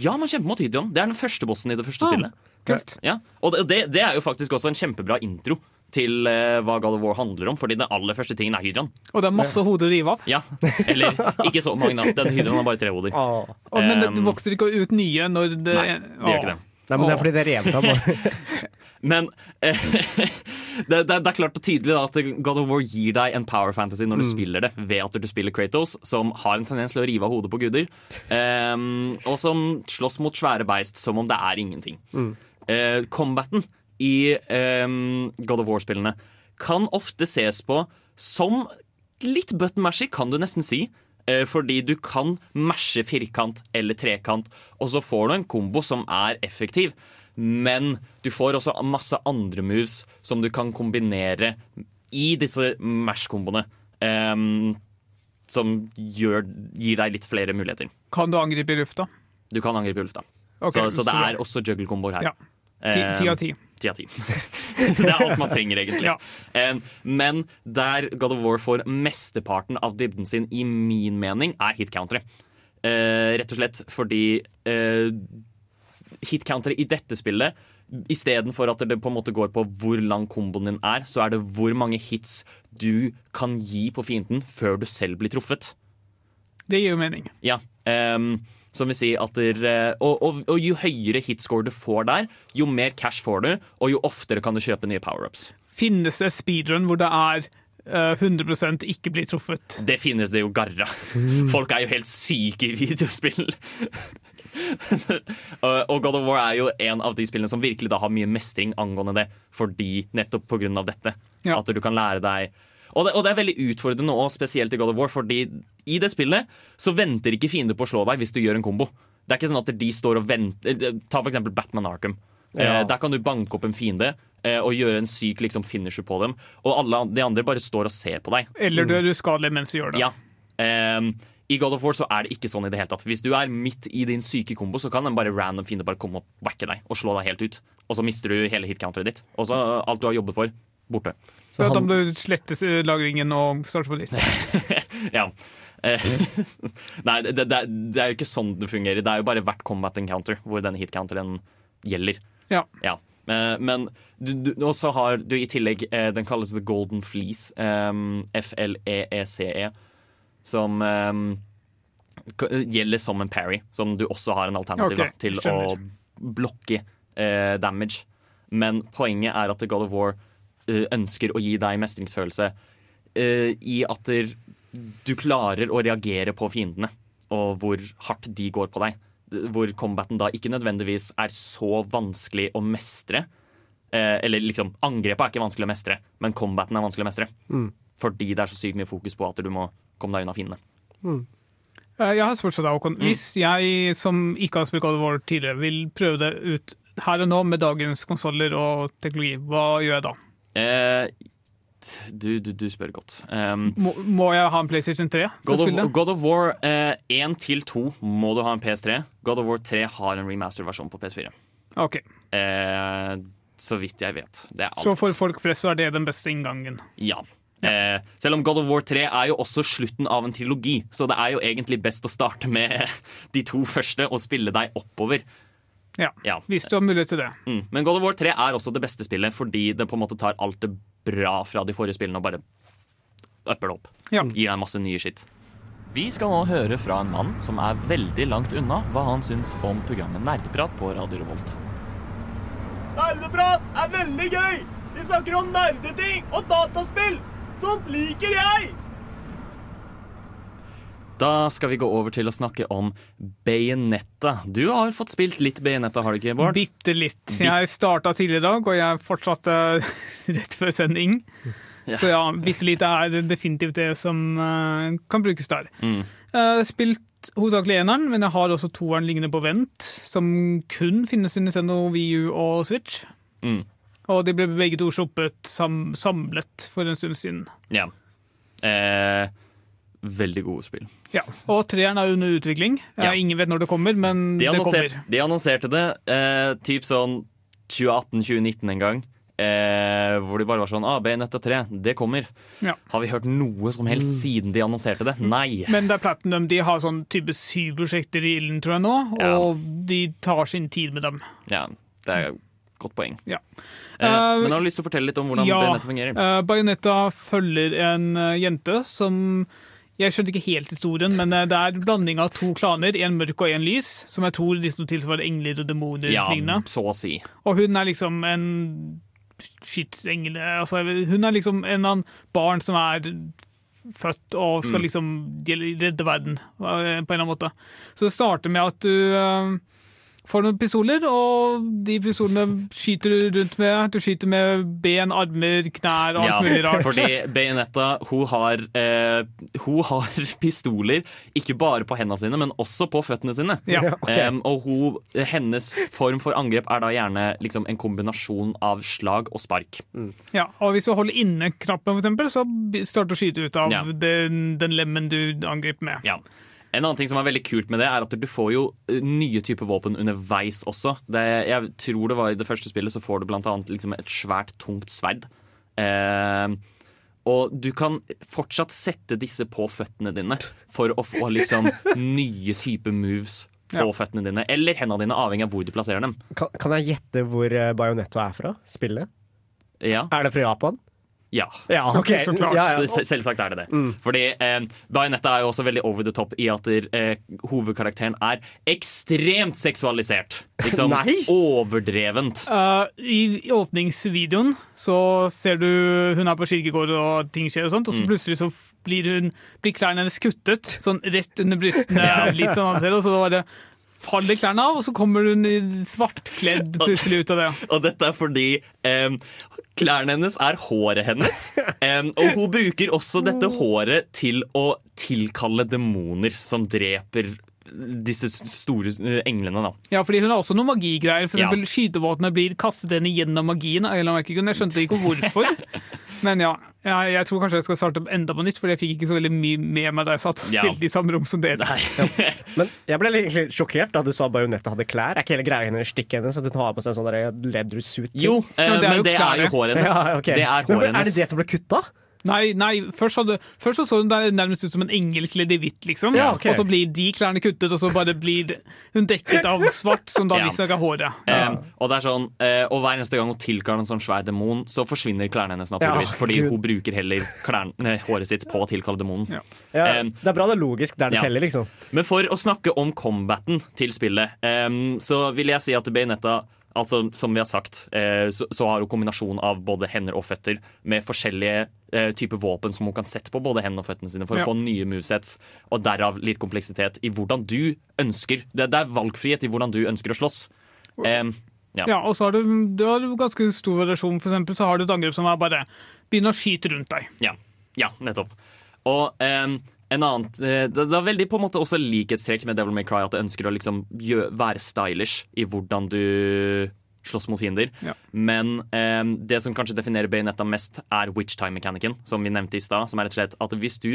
Ja, man kjemper mot hydraen. Det er den første bossen i det første Ah. spillet. Kult. Ja, og det, det, er jo faktisk også en kjempebra intro til uh, hva God of War handler om, fordi den aller første tingen er hydraen. Og det er masse hoder å rive av. Ja, Eller ikke så mange, da. Den hydraen har bare tre hoder. Åh. Og, men det Um, vokser ikke ut nye når det Nei, det gjør ikke det. Nei, men det er fordi det er revet av. Men eh, det, det, det er klart og tydelig da, at God of War gir deg en power fantasy når du spiller det, ved at du spiller Kratos, som har en tendens til å rive av hodet på guder, um, og som slåss mot svære beist som om det er ingenting. Eh, combaten i eh, God of War-spillene kan ofte ses på som litt button mashy, kan du nesten si. Eh, fordi du kan mashe firkant eller trekant, og så får du en kombo som er effektiv. Men du får også masse andre moves som du kan kombinere i disse mash-komboene. Um, som gjør, gir deg litt flere muligheter. Kan du angripe i lufta? Du kan angripe i lufta. Okay, så, så det er også juggle-komboer her. Ja. Ti, ti av ti. Det er alt man trenger, egentlig. Ja. Eh, Men der God of War får mesteparten av dybden sin, i min mening, er hitcountere. Eh, rett og slett fordi hit hitcountere i dette spillet Istedenfor at det på en måte går på hvor lang komboen din er, så er det hvor mange hits du kan gi på fienden før du selv blir truffet. Det gir jo mening. Ja, ehm, som vil si at der, eh, og, og, og jo høyere hitscore du får der, jo mer cash får du, og jo oftere kan du kjøpe nye power-ups. Finnes det speedrun hvor det er eh, 100% ikke blir truffet? Det finnes det jo garra. Folk er jo helt syke i videospill. Og- God of War er jo en av de spillene som virkelig da har mye mestring angående det, fordi nettopp av dette. Ja. At du kan lære deg og det, og det er veldig utfordrende òg, spesielt i God of War, fordi i det spillet så venter ikke fiender på å slå deg hvis du gjør en kombo. Det er ikke sånn at de står og venter Ta for eksempel Batman Arkham. Ja. Eh, der kan du banke opp en fiende eh, og gjøre en syk liksom, finisher på dem, og alle de andre bare står og ser på deg. Eller du er uskadelig mens du gjør det? Ja. Ehm, I God of War så er det ikke sånn i det hele tatt. Hvis du er midt i din syke kombo, så kan en bare random fiende bare komme og backe deg og slå deg helt ut. Og så mister du hele hitcounteret ditt. Og så uh, alt du har jobbet for, borte. Så da må du slette eh, lagringen og starte på nytt. ja. Eh, Nei, det, det, det er jo ikke sånn det fungerer. Det er jo bare hvert combat encounter hvor denne hitcounteren gjelder. Ja. ja. Men du, du, har du i tillegg eh, Den kalles The Golden Fleece. Um, F-L-E-E-C-E. Som um, gjelder som en parry, som du også har en alternativ okay, da, til skjønner. å blokke uh, damage. Men poenget er at The God of War eh, ønsker å gi deg mestringsfølelse eh, i at du klarer å reagere på fiendene, og hvor hardt de går på deg. Hvor combaten da ikke nødvendigvis er så vanskelig å mestre. Eh, eller liksom, angrepet er ikke vanskelig å mestre, men combaten er vanskelig å mestre. Mm. Fordi det er så sykt mye fokus på at du må komme deg unna fiendene. Mm. Jeg har spørsmål til deg, Håkon. Mm. Hvis jeg som ikke har spilt God of War tidligere, vil prøve det ut her og nå med dagens konsoller og teknologi, hva gjør jeg da? Eh, du, du, du spør godt. Um, Må, må jeg ha en PlayStation 3 for God, of? God of War eh, 1 til 2 må du ha en PS3. God of War 3 har en remaster-versjon på PS4. Ok, Eh, så vidt jeg vet. Så for folk flest så er det den beste inngangen. Ja. Eh, selv om God of War 3 er jo også slutten av en trilogi, så det er jo egentlig best å starte med de to første og spille deg oppover. Ja, Ja. Hvis du har mulighet til det. Mm. Men God of War 3 er også det beste spillet fordi det på en måte tar alt det bra fra de forrige spillene og bare upper det opp. Ja. Gir deg masse nye skitt. Vi skal nå høre fra en mann som er veldig langt unna hva han syns om programmet Nerdeprat på Radio Revolt. Nerdeprat er veldig gøy! Vi snakker om nerdeting og dataspill! Sånt liker jeg! Da skal vi gå over til å snakke om Bayonetta. Du har fått spilt litt Bayonetta, har du ikke, Bård? Bitte litt. Jeg starta tidligere i dag, og jeg fortsatte rett før sending. Ja. Så ja, bitte litt er definitivt det som eh, kan brukes der. Mm. har spilt hovedsakelig eneren, men jeg har også toeren liggende på vent, som kun finnes i Nintendo Wii U og Switch. Mm. Og de ble begge to sluppet sam samlet for en stund siden. Ja. Eh, veldig gode spill. Ja, Og treeren er under utvikling. Ja. Ingen vet når det kommer, men De, det kommer. de annonserte det eh, typ sånn 2018-2019 en gang. Eh, hvor de bare var sånn ah, Bayonetta 3, det kommer. Ja. Har vi hørt noe som helst siden de annonserte det? Nei. Men det er Platinum. De har sånn type syv prosjekter i ilden, tror jeg nå, Ja. og de tar sin tid med dem. Ja, det er godt poeng. Ja. Eh, Eh, men har du lyst til å fortelle litt om hvordan ja, Bayonetta fungerer? eh, Bayonetta følger en eh, jente som Jeg skjønte ikke helt historien, men eh, det er blanding av to klaner, en mørk og en lys, som jeg tror liksom tilsvarer engler og demoner. ja, lignende. så å si. Og hun er liksom en skytsengel altså, Hun er liksom en annen barn som er født og skal Mm. liksom redde verden eh, på en eller annen måte. Så det starter med at du eh, får noen pistoler, og de pistolene skyter du rundt med. Du skyter med ben, armer, knær og alt mulig rart. fordi Bayonetta hun har, eh, hun har pistoler ikke bare på hendene sine, men også på føttene sine. Ja. okay. um, og hun, hennes form for angrep er da gjerne liksom, en kombinasjon av slag og spark. Ja, og hvis du holder inne knappen, eksempel, så starter du å skyte ut av Ja. den, den lemmen du angriper med. Ja. En annen ting som er veldig kult med det, er at du får jo eh, nye typer våpen underveis også. Det, jeg tror det var I det første spillet så får du blant annet liksom et svært, tungt sverd. Eh, og du kan fortsatt sette disse på føttene dine for å få liksom nye typer moves på Ja. føttene dine. Eller hendene dine, avhengig av hvor du plasserer dem. Kan, kan jeg gjette hvor Bajonetto er fra? Spillet? Ja. Er det fra Japan? Ja. Ja, Så- så klart. Ja, ja. Se- Selvsagt er det det. Fordi eh, Bayonetta er jo også veldig over the top i at eh, hovedkarakteren er ekstremt seksualisert. Liksom overdrevent. Uh, i, åpningsvideoen så ser du hun er på kirkegård og ting skjer, og sånt, og så plutselig så blir, hun, blir klærne hennes kuttet sånn rett under brystene. litt sånn, og så bare faller klærne av, og så kommer hun i svartkledd plutselig ut av det. Og dette er fordi um, klærne hennes er håret hennes. Um, og hun bruker også dette håret til å tilkalle demoner som dreper disse store englene, da. Ja, fordi hun har også noen magigreier. For Ja. eksempel skytevåpenet blir kastet henne gjennom magien. Jeg skjønte ikke hvorfor. Men ja, jeg, jeg tror kanskje jeg skal starte opp enda på nytt, for jeg fikk ikke så veldig mye med meg da jeg satt og Ja. spilte i samme rom som dere. Men jeg ble egentlig sjokkert da du sa Bajonetta hadde klær. Er ikke hele greia hennes stikket hennes at hun har på seg en sånn der leather-suit? Jo, eh, Ja, det er men jo det er jo håret hennes. Ja, ok. Det er Men håret Er det det som ble kutta? Nei, nei først, hadde, først så, så hun der nærmest ut som en engel kledd i hvitt, liksom. Ja, okay. Og så blir de klærne kuttet, og så bare blir hun dekket av svart, som da Ja. visstnok er håret. Em, og det er sånn, eh, og hver eneste gang hun tilkaller en sånn svær demon, så forsvinner klærne hennes naturligvis. Ja, fordi Gud. hun bruker heller klærne, håret sitt på å tilkalle demonen. Ja. Ja, Um, det er bra det er logisk der det ja. teller, liksom. Men for å snakke om combaten til spillet, så vil jeg si at Bayonetta Altså, som vi har sagt, eh, så, har hun kombinasjon av både hender og føtter med forskjellige eh, typer våpen som hun kan sette på både hendene og føttene sine for Ja. å få nye movesets, og derav litt kompleksitet i hvordan du ønsker Det, er valgfrihet i hvordan du ønsker å slåss. Ja. Ja, og så har du, du har ganske stor variasjon. For eksempel så har du et angrep som er bare begynner å skyte rundt deg. Ja, ja nettopp. Og em, en annen, eh, det, er veldig på en måte også likhetstrekk med Devil May Cry at det ønsker å liksom gjø, være stylish i hvordan du slåss mot fiender. Ja. Men em, det som kanskje definerer Bayonetta mest, er witch time-mechanikken, som vi nevnte i stad. Som er rett og slett at hvis du,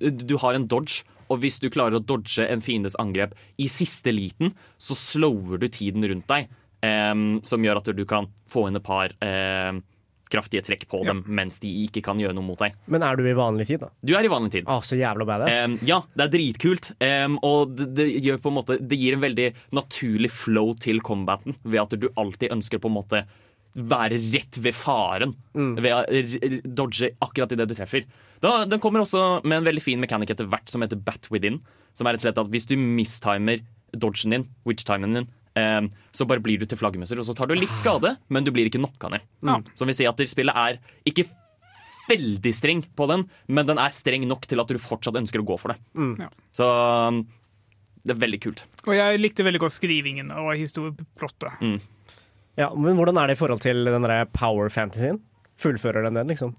du har en dodge, og hvis du klarer å dodge en fiendes angrep i siste liten, så slower du tiden rundt deg. em, som gjør at du kan få inn et par em, kraftige trekk på dem mens de ikke kan gjøre noe mot deg. Men er du i vanlig tid, da? Du er i vanlig tid. Å, så jævla badass. Um, ja, det er dritkult. Um, og det, det, gjør på en måte, det gir en veldig naturlig flow til combaten, ved at du alltid ønsker på en måte være rett ved faren. Ved å dodge akkurat idet du treffer. Da, den kommer også med en veldig fin mekanikk etter hvert som heter Bat Within. Som er rett og slett at hvis du mistimer dodgen din, witch-timen din, så bare blir du til flaggermuser, og så tar du litt skade, men du blir ikke knocka ned. Ja. Som vil si at spillet er ikke veldig streng på den, men den er streng nok til at du fortsatt ønsker å gå for det. Ja. Så um, det er veldig kult. Og jeg likte veldig godt skrivingen og historieplottet. Ja, men hvordan er det i forhold til den der power fantasyen? fullfører den den, liksom.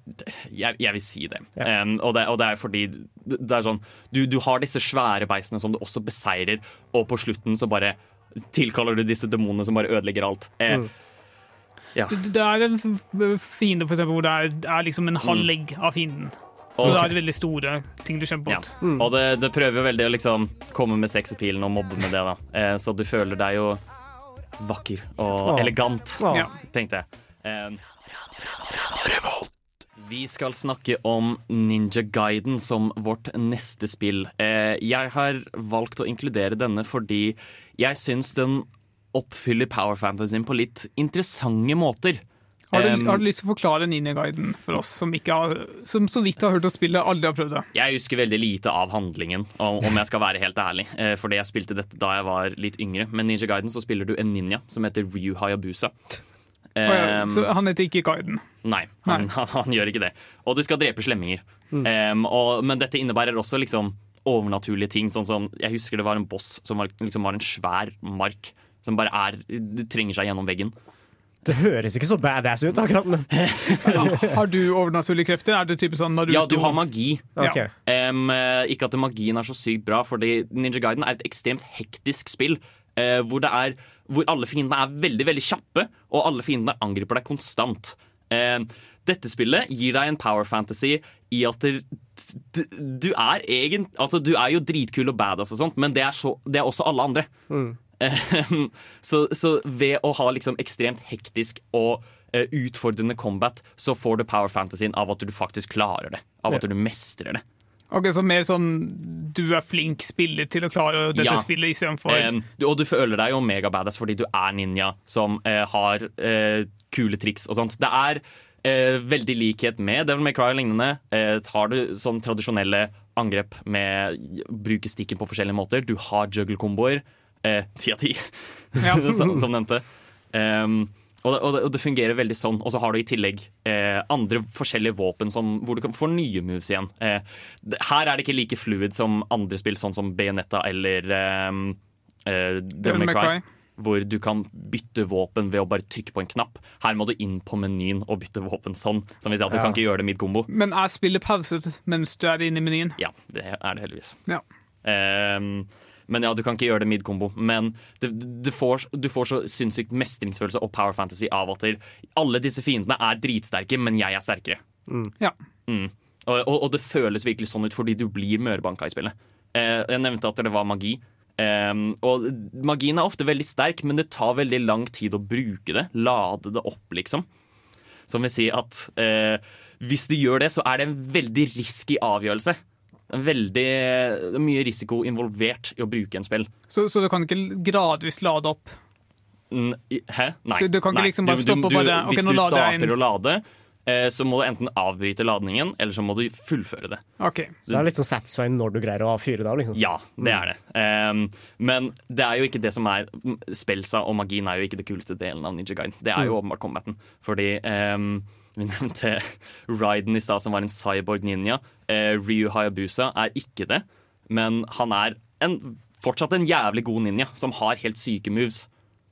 Jeg, jeg vil si det. Ja. Um, og det. Og det er fordi det er sånn du, du har disse svære beistene som du også beseirer, og på slutten så bare tilkaller du disse demonene som bare ødelegger alt. Eh, Mm. Ja. Det er en fiende for eksempel, hvor det er, er liksom en halv Mm. legg av fienden. Så okay. det er veldig store ting du kjemper Ja. Mm. Og det, det prøver jo veldig å liksom komme med sexappealen og mobbe med det, da. Eh, så du føler deg jo vakker og ah. elegant, ah. Tenkte jeg. Eh, vi skal snakke om Ninja Guiden som vårt neste spill. Eh, jeg har valgt å inkludere denne fordi jeg syns den oppfyller power fantasyen på litt interessante måter. Har du, Um, har du lyst til å forklare Ninja-guiden for oss som, ikke har, som så vidt har hørt å spille, aldri har prøvd det? Jeg husker veldig lite av handlingen, om om jeg skal være helt ærlig. Eh, Fordi jeg spilte dette da jeg var litt yngre. Men Ninja Guiden så spiller du en ninja som heter Ryu Hayabusa. Oh, ja, så han heter ikke Guiden. Nei, han, han, gjør ikke det. Og du skal drepe slemminger. Um, og, men dette innebærer også liksom overnaturlige ting. Sånn som, jeg husker det var en boss som var, liksom var en svær mark. Som bare er, det trenger seg gjennom veggen. Det høres ikke så badass ut, akkurat. Men. Har du overnaturlige krefter? Er det type sånn du Ja, du har magi. Okay. Um, ikke at magien er så sykt bra, for Ninja Guiden er et ekstremt hektisk spill. Uh, hvor, det er, hvor alle fiendene er veldig veldig kjappe, og alle fiendene angriper deg konstant. Eh, dette spillet gir deg en power fantasy i at det, du, er egen, altså du er jo dritkul og badass, og sånt, men det er, så, det er også alle andre. Mm. så, så ved å ha liksom ekstremt hektisk og uh, utfordrende combat, så får du power fantasyen av at du faktisk klarer det. Av at du mestrer det. Ok, Så mer sånn du er flink spiller til å klare dette Ja. spillet istedenfor um, du, og du føler deg jo megabadass fordi du er ninja som uh, har uh, kule triks og sånt. Det er eh, veldig likhet med Devil May Cry og lignende. Eh, har du sånn tradisjonelle angrep med bruke stikken på forskjellige måter. Du har juggle-komboer. eh, Ti av ti, som, som nevnte. Um, og, det, og, det, og det fungerer veldig sånn. Og så har du i tillegg eh, andre forskjellige våpen som, hvor du kan få nye moves igjen. Eh, det, her er det ikke like fluid som andre spill, sånn som Bayonetta eller eh, Devil May Cry. Hvor du kan bytte våpen ved å bare trykke på en knapp. Her må du inn på menyen og bytte våpen sånn. Som vil si at du Ja. kan ikke gjøre det mid-kombo. Men er spillet pauset mens du er inne i menyen? Ja, det er det heldigvis. Ja. Um, men ja, du kan ikke gjøre det mid-kombo. Men det, du, får, du får så sinnssykt mestringsfølelse og power fantasy av at alle disse fiendene er dritsterke, men jeg er sterkere. Ja. Mm. Og, og, og det føles virkelig sånn ut fordi du blir mørbanka i spillet. Uh, jeg nevnte at det var magi. Ehm, og magien er ofte veldig sterk, men det tar veldig lang tid å bruke det. Lade det opp, liksom. Som vil si at uh, hvis du gjør det, så er det en veldig risky avgjørelse. Veldig er mye risiko involvert i å bruke en spill. Så, så du kan ikke gradvis lade opp? Hæ? Nei. Du- du kan ikke liksom bare stoppe og bare, okay, Hvis du starter å lade, eh, så må du enten avbryte ladningen, eller så må du fullføre det. Okay. Så det er litt sånn satisfying når du greier å fyre det av, liksom. Ja, det er det. Um, men det er jo ikke det som er Spelsa og magien er jo ikke det kuleste delen av Ninja Guide. Det er jo åpenbart combaten. Fordi um, vi nevnte Ryden i stad, som var en cyborg ninja. Uh, Ryu Hayabusa er ikke det, men han er en, fortsatt en jævlig god ninja som har helt syke moves.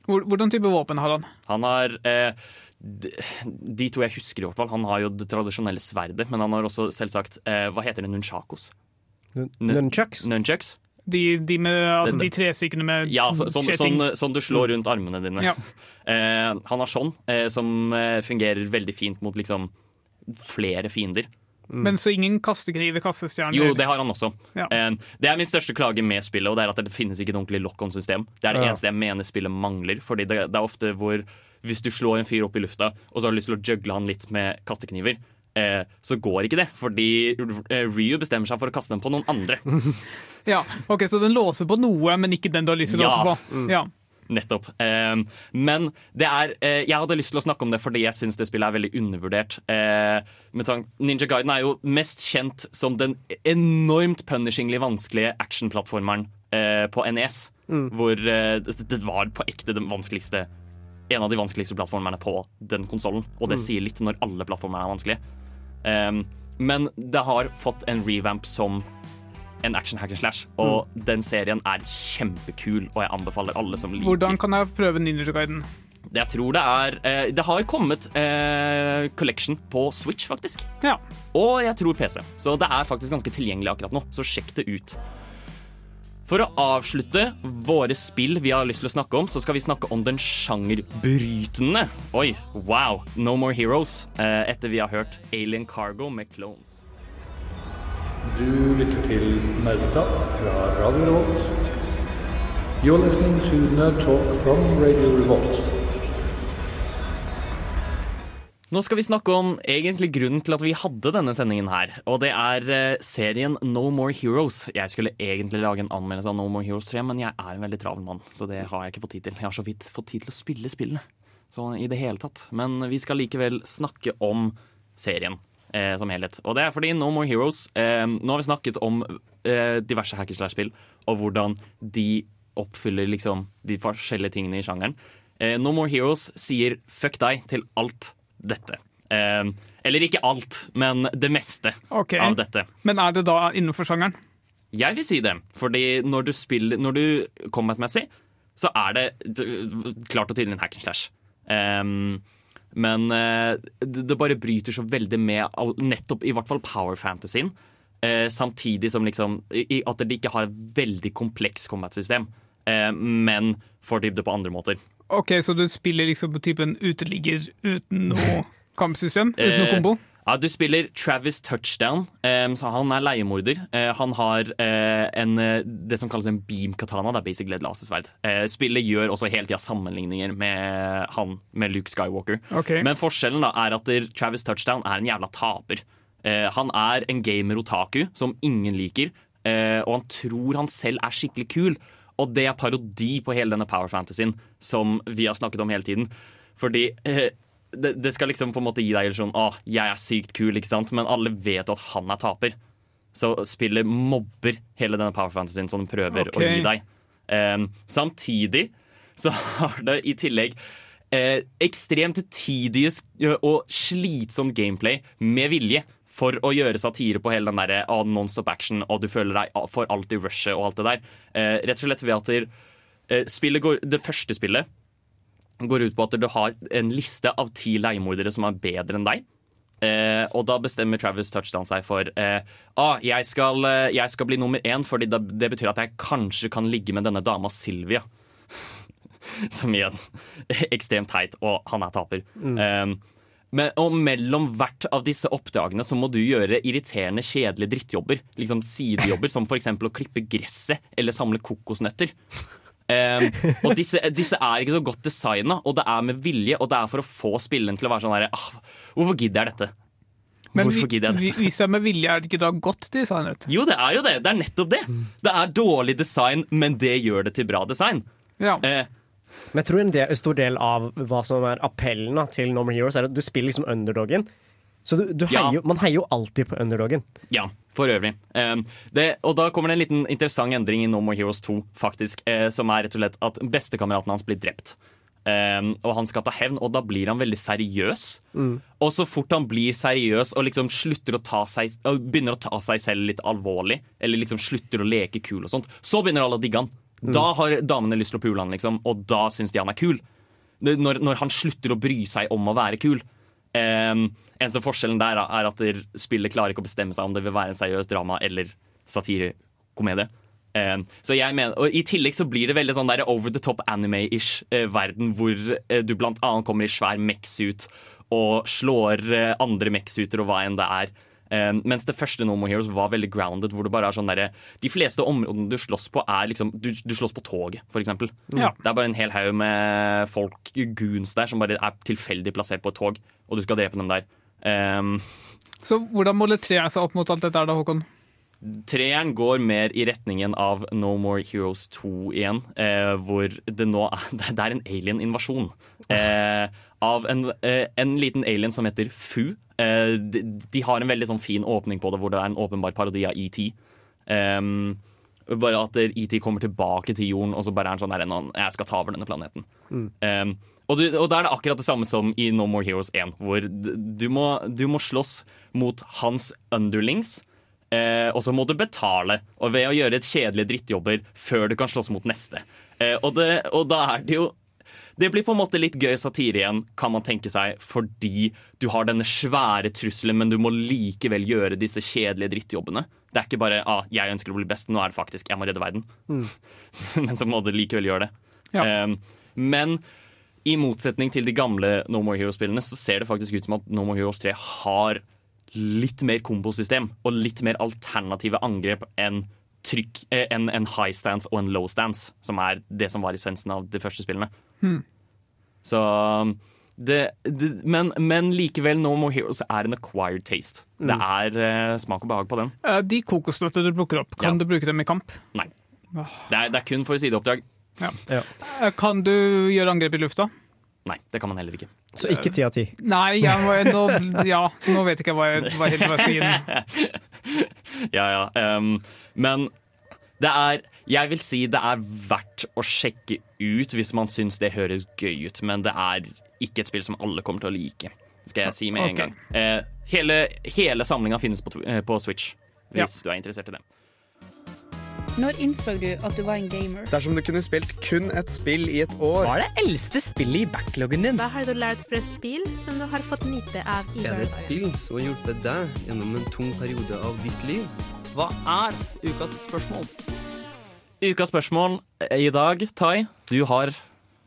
Hvordan type våpen har han? Han har eh, de, de to jeg husker, i hvert fall. Han har jo det tradisjonelle sverdet, men han har også selvsagt eh, Hva heter det? Nunchakos? Nun- Nun- Nunchucks? Nunchucks? De, de, med, altså, de tre stykkene med Ja, så, sånn, sånn, sånn du slår rundt armene dine. Ja. Eh, han har sånn, eh, som eh, fungerer veldig fint mot liksom flere fiender. Men så ingen kastekniver, kastestjerner? Jo, det har han også. Ja. Eh, det er min største klage med spillet, og det er at det finnes ikke et ordentlig lock-on-system. Det er det Ja. eneste jeg mener spillet mangler, fordi det, det er ofte hvor hvis du slår en fyr opp i lufta, og så har du lyst til å juggle han litt med kastekniver, eh, så går ikke det, fordi eh, Ryu bestemmer seg for å kaste den på noen andre. Ja, ok, Så den låser på noe, men ikke den du har lyst til å Ja. låse på? Ja. Nettopp. Eh, men det er eh, Jeg hadde lyst til å snakke om det fordi jeg syns det spillet er veldig undervurdert. Eh, med tank, Ninja Gaiden er jo mest kjent som den enormt punishingly vanskelige actionplattformeren eh, på NES. Hvor eh, det, det var på ekte den vanskeligste en av de vanskeligste plattformene på den konsollen. Og det sier litt når alle plattformene er vanskelige. Um, men det har fått en revamp som en action hack and slash, og den serien er kjempekul, og jeg anbefaler alle som liker Hvordan kan jeg prøve Ninja Guiden? Jeg tror det er eh, Det har kommet eh, collection på Switch, faktisk. Ja. Og jeg tror PC. Så det er faktisk ganske tilgjengelig akkurat nå. Så sjekk det ut. For å avslutte våre spill vi har lyst til å snakke om, så skal vi snakke om den sjangerbrytende Oi, wow! No More Heroes. Eh, etter vi har hørt Alien Cargo med Clones. Du lytter til Nerdeprat fra Radio Revolt. You're listening to Nerd Talk from Radio Revolt. Nå skal vi snakke om egentlig grunnen til at vi hadde denne sendingen her. Og det er eh, serien No More Heroes. Jeg skulle egentlig lage en anmeldelse av No More Heroes 3, men jeg er en veldig travel mann, så det har jeg ikke fått tid til. Jeg har så vidt fått tid til å spille spillene. Så i det hele tatt. Men vi skal likevel snakke om serien eh, som helhet. Og det er fordi No More Heroes eh, Nå har vi snakket om eh, diverse hackerslash-spill, og hvordan de oppfyller liksom de forskjellige tingene i sjangeren. Eh, no More Heroes sier fuck deg til alt dette. Eh, eller ikke alt, men det meste okay. av dette. Men er det da innenfor sjangeren? Jeg vil si det, fordi når du spiller Når du combat-messig, så er det klart og tydelig en hack and slash. Um, men uh, det bare bryter så veldig med nettopp i hvert fall power fantasyen. Uh, samtidig som liksom i, At det ikke har et veldig kompleks combat-system, Uh, men får dybde på andre måter. Ok, Så du spiller liksom på typen uteligger uten noe kampsystem? Uten noe Eh, kombo? Ja, Du spiller Travis Touchdown. han er leiemorder. Eh, han har eh, en, det som kalles en beam katana. Det er basically et lasersverd. Spillet gjør også hele tida sammenligninger med han med Luke Skywalker. Okay. Men forskjellen da er at Travis Touchdown er en jævla taper. Han er en gamer otaku som ingen liker, og han tror han selv er skikkelig kul. Og det er parodi på hele denne power fantasyen som vi har snakket om hele tiden. Fordi eh, det, det skal liksom på en måte gi deg sånn Å, jeg er sykt kul, ikke sant? Men alle vet at han er taper. Så spillet mobber hele denne power fantasyen som den prøver okay. å gi deg. Eh, samtidig så har det i tillegg eh, ekstremt tidig og slitsomt gameplay med vilje for å gjøre satire på hele den der ah, non-stop action, og du føler deg ah, for alltid rushet og alt det der. Eh, rett og slett ved at der, eh, går, det første spillet går ut på at du har en liste av ti leiemordere som er bedre enn deg. Eh, og da bestemmer Travis Touchdown seg for eh, ah, jeg, skal, eh, jeg skal bli nummer én, for det, det betyr at jeg kanskje kan ligge med denne dama Sylvia. Som igjen ekstremt teit, og han er taper. Eh, men, og mellom hvert av disse oppdragene så må du gjøre irriterende, kjedelige drittjobber. Liksom sidejobber, som f.eks. å klippe gresset eller samle kokosnøtter. Um, og disse, disse er ikke så godt designa, og det er med vilje, og det er for å få spilleren til å være sånn herre ah, Hvorfor gidder jeg dette? Men gidder jeg dette? hvis det er med vilje, er det ikke da godt designet? Jo, det er jo det. Det er nettopp det. Det er dårlig design, men det gjør det til bra design. Ja. Eh, Men jeg tror en, del, en stor del av hva som er appellen til No More Heroes, er at du spiller liksom underdogen. Så du, du heier, ja. man heier jo alltid på underdogen. Ja, for øvrig. Um, det, og da kommer det en liten interessant endring i No More Heroes 2, faktisk. eh, som er rett og slett at bestekameraten hans blir drept. Um, og han skal ta hevn, og da blir han veldig seriøs. Og så fort han blir seriøs og liksom slutter å ta seg begynner å ta seg selv litt alvorlig, eller liksom slutter å leke kul og sånt, så begynner alle å digge han. Da har damene lyst til å pule han, liksom, og da syns de han er kul. Når, når han slutter å bry seg om å være kul. Um, eneste forskjellen der er at spillet klarer ikke å bestemme seg om det vil være en seriøs drama eller satirekomedie. Um, så jeg mener, og I tillegg så blir det veldig sånn der over the top anime-ish eh, verden, hvor eh, du blant annet kommer i svær mex-suit og slår eh, andre mex-suiter og hva enn det er. Um, mens det første No More Heroes var veldig grounded. hvor det bare er sånn der, De fleste områdene du slåss på, er liksom Du, du slåss på toget, for eksempel. Ja. Det er bare en hel haug med folk, goons der, som bare er tilfeldig plassert på et tog, og du skal drepe dem der. Um, Så hvordan måler treet seg opp mot alt dette da, Håkon? Treeren går mer i retningen av No More Heroes 2 igjen, eh, hvor det nå er, det er en alien-invasjon. Eh, av en, eh, en liten alien som heter Fu. Eh, de, de har en veldig sånn fin åpning på det, hvor det er en åpenbar parodi av ET. Um, bare at ET kommer tilbake til jorden, og så bare er han sånn der, Jeg skal ta over denne planeten. Um, og, du, og da er det akkurat det samme som i No More Heroes 1, hvor du må, du må slåss mot hans underlings. Eh, og så må du betale og ved å gjøre et kjedelig drittjobber før du kan slåss mot neste. Eh, og, det, og da er det jo det blir på en måte litt gøy satire igjen, kan man tenke seg, fordi du har denne svære trusselen, men du må likevel gjøre disse kjedelige drittjobbene. Det er ikke bare ah, 'jeg ønsker å bli best', nå er det faktisk 'jeg må redde verden'. men så må du likevel gjøre det. Um, men i motsetning til de gamle No More Heroes-spillene, så ser det faktisk ut som at No More Heroes 3 har litt mer kombosystem og litt mer alternative angrep enn trykk, eh, enn en high stance og en low stance, som er det som var essensen av de første spillene. Hmm. Så det, det, men, men likevel, No More Heroes er en acquired taste. Det Mm. er uh, smak og behag på den. Eh, De kokosnøttene du plukker opp, kan Ja. du bruke dem i kamp? Nei. Det er, det er kun for sideoppdrag. Ja. Eh, Kan du gjøre angrep i lufta? Nei, det kan man heller ikke. Så ikke ti av ti. Nei, jeg må, nå, ja, nå vet ikke hva jeg, hva helt hva jeg skal gi den. ja, ja. Um, men det er Jeg vil si det er verdt å sjekke ut hvis man syns det høres gøy ut, men det er ikke et spill som alle kommer til å like. Skal jeg si med en okay. gang. Eh, hele hele samlinga finnes på, eh, på Switch, hvis du er interessert i det. Når innså du at du var en gamer? Dersom du kunne spilt kun et spill i et år Hva er det eldste spillet i backloggen din? Hva har du lært fra spill som du har fått nyte av i Er det et spill som har hjulpet deg gjennom en tung periode av ditt liv? Hva er ukas spørsmål? Ukas spørsmål i dag, Tai. Du har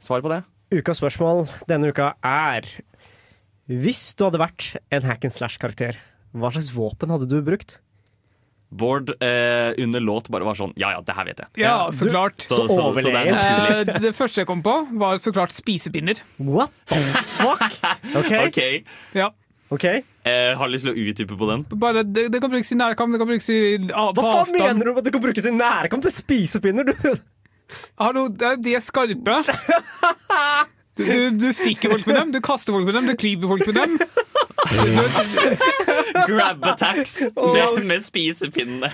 svar på det? Ukas spørsmål denne uka er Hvis du hadde vært en hack and slash-karakter, hva slags våpen hadde du brukt? Bård eh, under låt bare var sånn Ja ja, det her vet jeg. Ja, så Du- klart. Så, så, så det er. Eh, det første jeg kom på, var så klart spisepinner. What the fuck? OK. OK. Ja. Ok. Eh, har lyst til å utdype på den. Bare, det, det kan brukes i nærkamp, det kan brukes i, ah, Hva faen avstand. mener du med at du kan brukes i nærkamp til spisepinner? Du? Hallo, det er de er skarpe. Du, du, du stikker folk med dem, du kaster folk med dem, du klyper folk med dem. Grab attacks med, med spisepinnene.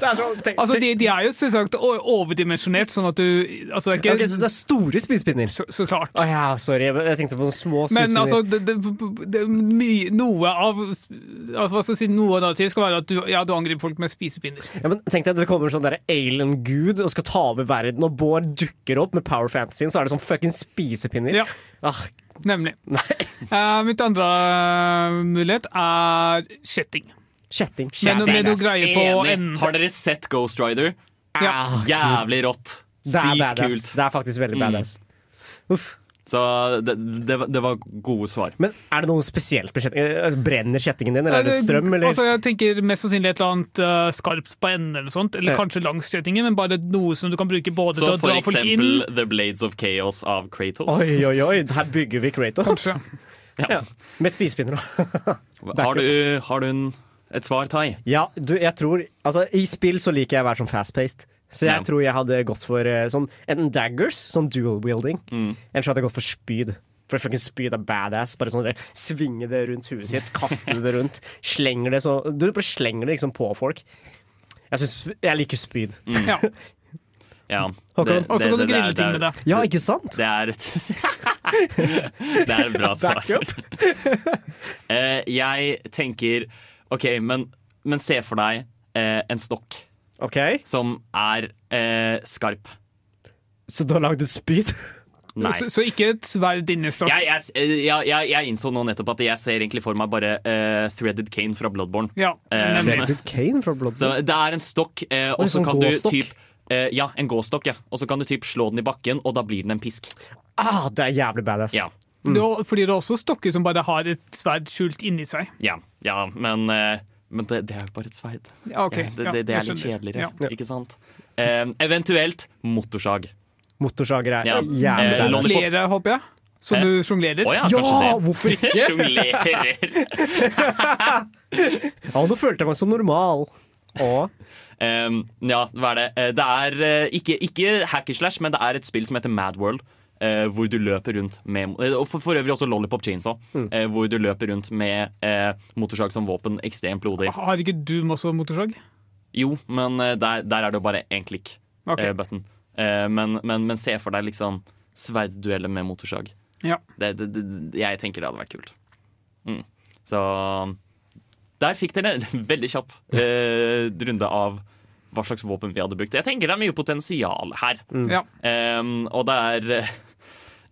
Altså, de, de er jo selvsagt overdimensjonert, sånn at du altså, det er ikke, okay, så det er store spisepinner? Så, så klart. Oh, ja, sorry. Jeg jeg tenkte på noen små Men altså, det, det, det, mye, noe av altså, Hva skal jeg si, Noe av det skal være at du, ja, du angriper folk med spisepinner. Ja, men tenk deg, Det kommer sånn der alien-gud og skal ta over verden, og Bård dukker opp med power fantasyen, så er det sånn fucking spisepinner. Ja. Ah, Nemlig. uh, mitt andre eh, mulighet er kjetting. Kjetting. Men greier på. Har dere sett Ghost Rider? Ja. Jævlig rått. Sykt kult. Det er faktisk veldig Mm. badass. Uff. Så det, det, var- det var gode svar. Men er det noe spesielt med kjettingen? Altså, Brenner kjettingen din, eller er det strøm? Eller? Altså, jeg tenker Mest sannsynlig et eller annet uh, skarpt på enden, eller sånt Eller Ja. kanskje langs kjettingen, men bare noe som du kan bruke både Så til å dra folk inn Så for eksempel The Blades of Chaos av Kratos. Oi, oi, oi, her bygger vi Kratos. Kanskje. Ja. Med spisepinner òg. Har du, har du en, et svar, Tai? Ja, du, jeg tror Altså, i spill så liker jeg å være sånn fast-paced. Så jeg Ja. tror jeg hadde gått for eh, sånn enten daggers, sånn dual wielding, Mm. eller så hadde jeg gått for spyd. For fucking spyd er badass. Bare sånn Svinge det rundt huet sitt, kaste det rundt. Slenger det så Du bare slenger det liksom på folk. Jeg, synes, jeg liker spyd. Mm. Ja. Ja. Håkon? Og så kan du grille ting med det. Ja, ikke sant? Det er et Det er et bra svar. Eh, jeg tenker OK, men, men se for deg eh, en stokk Ok som er eh, skarp. Så du har lagd et spyd? Nei. Så, så ikke et sverd inni stokk. Jeg, jeg, eh, jeg, jeg, jeg innså nå nettopp at jeg ser egentlig for meg bare eh, Threaded Cane fra Bloodborne. Ja, Eh, Threaded Cane fra Bloodborne? Så det er en stokk, eh, og så sånn kan du gåstokk? typ eh, Ja, en gåstokk, ja. Og så kan du typ slå den i bakken, og da blir den en pisk. Ah, det er jævlig badass. Ja. Har- fordi det er også stokker som bare har et sverd skjult inni seg. Ja, ja men, eh, men det, det er jo bare et sverd. Ja, ok. det, det, det er litt kjedeligere, Ja. ikke sant? Eh, eventuelt motorsag. Motorsager er Ja. jævlig Eh, Flere, håper jeg. Som du sjonglerer. Oh, ja, Ja, hvorfor ikke? Sjonglerer. Ja, nå følte jeg meg så normal. Og Um, ja, hva er det? Eh, Det er ikke, ikke, ikke hackerslash, men det er et spill som heter Mad World. Eh, hvor du løper rundt med eh, Og for, for øvrig også Lollipop Chainsaw. Mm. eh, hvor du løper rundt med eh, motorsag som våpen. Ekstremt blodig. Har ikke Doom også motorsag? Jo, men eh, der, der er det jo bare én klikk. Okay. eh, button. Eh, men, men, men se for deg liksom sverddueller med motorsag. Ja. Det, det, det, jeg tenker det hadde vært kult. Mm. Så der fikk dere en veldig kjapp eh, runde av hva slags våpen vi hadde brukt. Jeg tenker det er mye potensial her. Ja. Um, og det er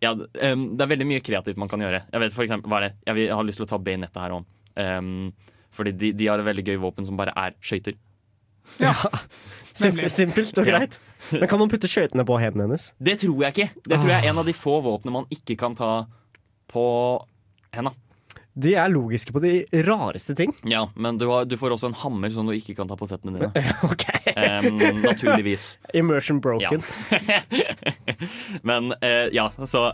Ja, um, det er veldig mye kreativt man kan gjøre. Jeg vet for eksempel, hva er det? Jeg, vil, jeg har lyst til å ta Bayonetta her òg. fordi de, de har et veldig gøy våpen som bare er skøyter. Simpelt, simpelt og Ja. greit. Men kan man putte skøytene på hendene hennes? Det tror jeg ikke. Det tror jeg er en av de få våpnene man ikke kan ta på henda. De er logiske på de rareste ting. Ja, men du, har, du får også en hammer som du ikke kan ta på føttene dine. Em, naturligvis. Immersion broken. Men uh, ja, så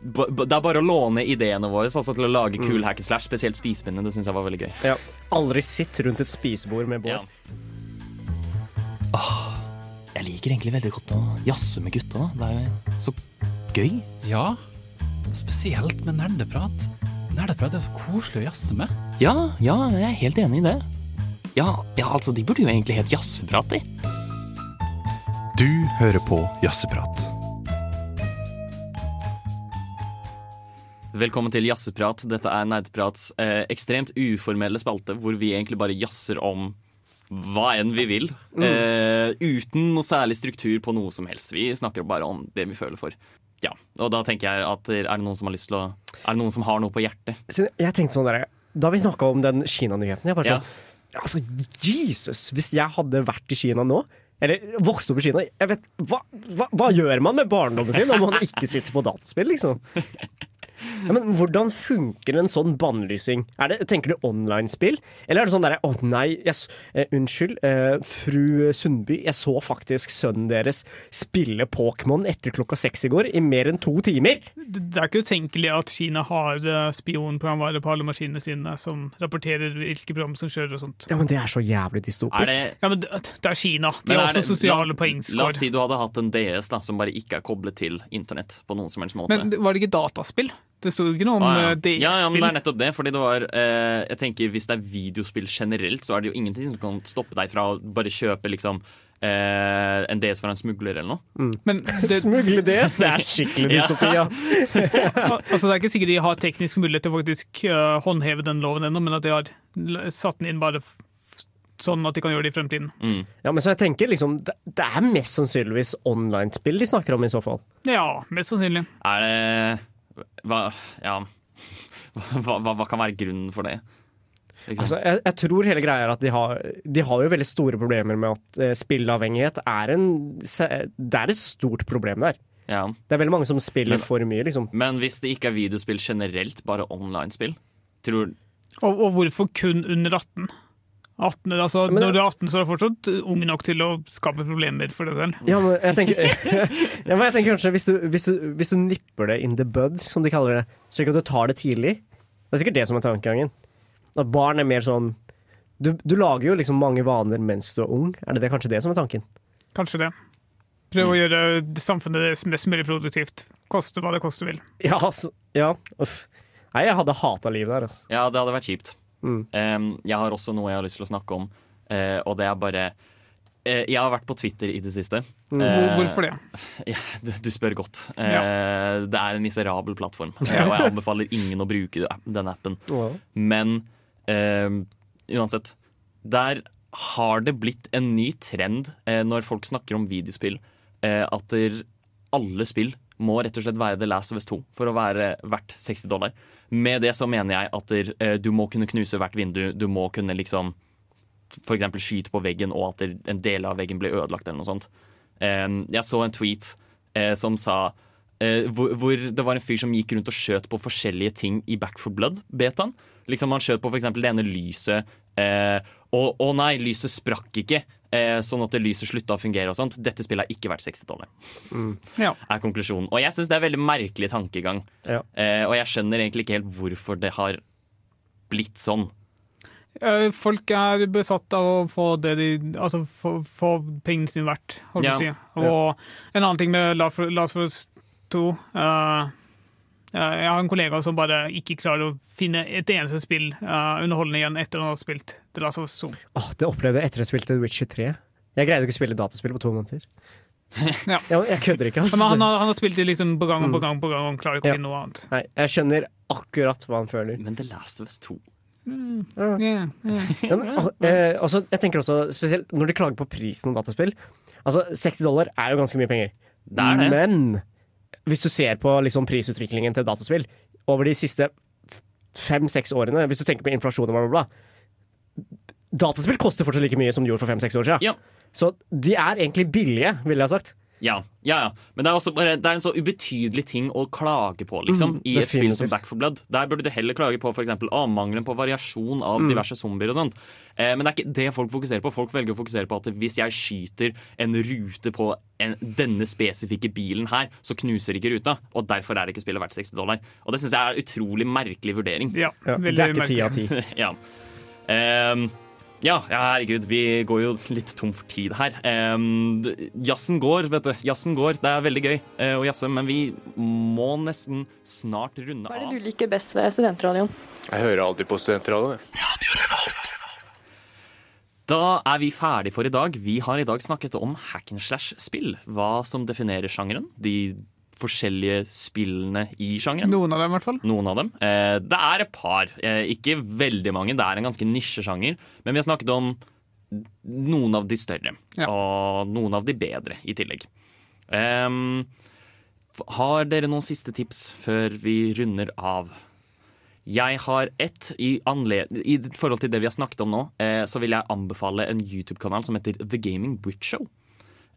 b b det er bare å låne ideene våre altså, til å lage kul hack and slash, spesielt spisepinnene. Det syns jeg var veldig gøy. Ja. Aldri sitt rundt et spisebord med bål. Jeg liker egentlig veldig godt å jazze med gutta. Det er jo så gøy. Ja, spesielt med nerdeprat. Nerdeprat er så koselig å jazze med. Ja, ja, jeg er helt enig i det. Ja, ja altså, de burde jo egentlig hett Jazzeprat, de. Du hører på Jazzeprat. Velkommen til Jazzeprat. Dette er Nerdprats eh, ekstremt uformelle spalte, hvor vi egentlig bare jazzer om hva enn vi vil. Mm. Eh, uten noe særlig struktur på noe som helst. Vi snakker bare om det vi føler for. Ja, og da tenker jeg at er det noen som har lyst til å Er det noen som har noe på hjertet? Jeg tenkte sånn der, Da vi snakka om den Kina-nyheten jeg bare Ja. sånn, altså, Jesus! Hvis jeg hadde vært i Kina nå, eller vokst opp i Kina jeg vet, hva, hva, hva gjør man med barndommen sin om man ikke sitter på dataspill, liksom? Ja, men Hvordan funker en sånn bannlysing? Det, tenker du online-spill? Eller er det sånn derre Å nei, jeg, eh, unnskyld, eh, fru Sundby. Jeg så faktisk sønnen deres spille Pokémon etter klokka seks i går i mer enn to timer. Det det er ikke utenkelig at Kina har eh, spionprogramvare på alle maskinene sine som rapporterer hvilke program som kjører og sånt. Ja, men det er så jævlig dystopisk. Er det- Ja, men det, det er Kina. De har også sosiale la, La oss si du hadde hatt en DS da, som bare ikke er koblet til internett på noen som helst måte. Men var det ikke dataspill? Det sto ikke noe om Ah, ja. eh, DS-spill. ja, ja, men det er nettopp det. Fordi det var eh, Jeg tenker Hvis det er videospill generelt, så er det jo ingenting som kan stoppe deg fra å bare kjøpe liksom eh, en DS fra en smugler eller noe. Men det, Smugle DS, det er skikkelig dystopi, ja. Altså, det er ikke sikkert de har teknisk mulighet til å faktisk uh, håndheve den loven ennå, men at de har satt den inn bare f sånn at de kan gjøre det i fremtiden. Mm. Ja, men så jeg tenker liksom Det, det er mest sannsynligvis online-spill de snakker om i så fall. Ja, mest sannsynlig. Er det Hva Ja. Hva, hva, hva kan være grunnen for det? Altså, jeg, jeg tror hele greia er at de har, de har jo veldig store problemer med at eh, spilleavhengighet er en Det er et stort problem der. ja. Det er veldig mange som spiller Men- for mye, liksom. Men hvis det ikke er videospill generelt, bare online-spill Tror Og, og hvorfor kun under 18? 18 altså, Men det- når du er 18, så er du fortsatt ung nok til å skape problemer for deg selv. Ja, men jeg tenker, ja, men jeg tenker kanskje hvis du, hvis, du, hvis du nipper det in the bud, som de kaller det, slik at du tar det tidlig Det er sikkert det som er tankegangen. At barn er mer sånn du, du lager jo liksom mange vaner mens du er ung. Er det, det kanskje det som er tanken? Kanskje det. Prøv å gjøre samfunnet mest mulig produktivt. Koste hva det koste vil. Ja, altså, ja. Uff. Nei, jeg hadde hata livet der, altså. Ja, det hadde vært kjipt. Mm. Um, jeg har også noe jeg har lyst til å snakke om, uh, og det er bare uh, Jeg har vært på Twitter i det siste. Mm. Eh, Hvorfor det? Ja, du, du spør godt. Ja. Det er en miserabel plattform, og jeg anbefaler ingen å bruke den appen. Ja. Men uansett, der har det blitt en ny trend når folk snakker om videospill, at alle spill må rett og slett være The Last of Us 2 for å være verdt 60 dollar. Med det så mener jeg at der, eh, du må kunne knuse hvert vindu, du må kunne liksom eksempel skyte på veggen, og at der- en del av veggen blir ødelagt eller noe sånt. Eh, jeg så en tweet eh, som sa eh, hvor, hvor det var en fyr som gikk rundt og skjøt på forskjellige ting i Back for Blood-betaen. Liksom Han skjøt på f.eks. det ene lyset, eh, å nei, lyset sprakk ikke. Eh, sånn at det lyset slutta å fungere og sånt. Dette spillet har ikke vært 60 dollar. Ja. Er konklusjonen. Og jeg syns det er veldig merkelig tankegang. Ja. Eh, og jeg skjønner egentlig ikke helt hvorfor det har blitt sånn. Eh, Folk er besatt av å få det de Altså få, få pengene sine verdt, holdt jeg på å si. Og en annen ting med Last of Us 2 eh, eh, Jeg har en kollega som bare ikke klarer å finne et eneste spill uh, underholdende igjen etter han har spilt The Last of Us 2. Oh, det opplevde jeg etter jeg spilte Witcher 3. Jeg greide ikke å spille dataspill på to måneder. Ja. jeg, jeg kødder ikke, altså. Men han, har, han har spilt det liksom på gang og på gang, på gang og han klarer ikke å Ja. finne noe annet. Nei, jeg skjønner akkurat hva han føler. Men The Last of Us 2 Mm. Yeah, yeah. Ja, men, eh, altså, jeg tenker også spesielt når de klager på prisen av dataspill. Altså, 60 dollar er jo ganske mye penger. Det er det. Men hvis du ser på liksom prisutviklingen til dataspill over de siste fem-seks årene, hvis du tenker på inflasjon og bla, bla, bla Dataspill koster fortsatt like mye som de gjorde for fem-seks år siden. Så de er egentlig billige, ville jeg ha sagt. Ja, ja, ja. Men det er, også bare, det er en så ubetydelig ting å klage på, liksom, Mm, i et spill som. Back for Blood. Der burde du heller klage på for eksempel, å, mangelen på variasjon av Mm. diverse zombier og sånt. Eh, men det er ikke det folk fokuserer på. Folk velger å fokusere på at hvis jeg skyter en rute på en, denne spesifikke bilen her, så knuser ikke ruta. Og derfor er det ikke spillet verdt 60 dollar. Og det syns jeg er en utrolig merkelig vurdering. Ja, Ja, det er ikke ti av ti. ja. Ehm, ja, ja, herregud, vi går jo litt tom for tid her. Um, jazzen går, vet du. Jazzen går. Det er veldig gøy eh, å jazze, men vi må nesten snart runde av. Hva er det du liker best ved studentradioen? Jeg hører alltid på studentradioen. Da er vi ferdig for i dag. Vi har i dag snakket om hack and slash-spill. Hva som definerer sjangeren. De forskjellige spillene i sjangeren. Noen av dem, i hvert fall. Noen av dem. Eh, det er et par. Eh, ikke veldig mange. Det er en ganske nisjesjanger. Men vi har snakket om noen av de større. Og noen av de bedre i tillegg. Ehm, har dere noen siste tips før vi runder av? Jeg har ett i, I forhold til det vi har snakket om nå, eh, så vil jeg anbefale en YouTube-kanal som heter The Gaming Brit Show.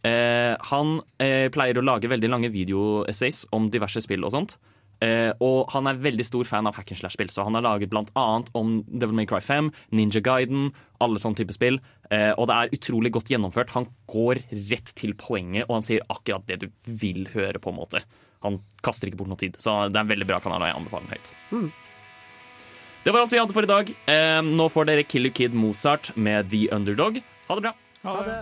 Eh, han eh, pleier å lage veldig lange videoessays om diverse spill og sånt. Eh, og han er veldig stor fan av hack and slash-spill, så han har laget blant annet om Devil May Cry 5, Ninja Guiden, alle sånne type spill. Eh, og det er utrolig godt gjennomført. Han går rett til poenget, og han sier akkurat det du vil høre, på en måte. Han kaster ikke bort noe tid, så det er en veldig bra kanal, og jeg anbefaler den høyt. Det var alt vi hadde for i dag. Eh, nå får dere Killer Kid Mozart med The Underdog. Ha det bra. Ha det.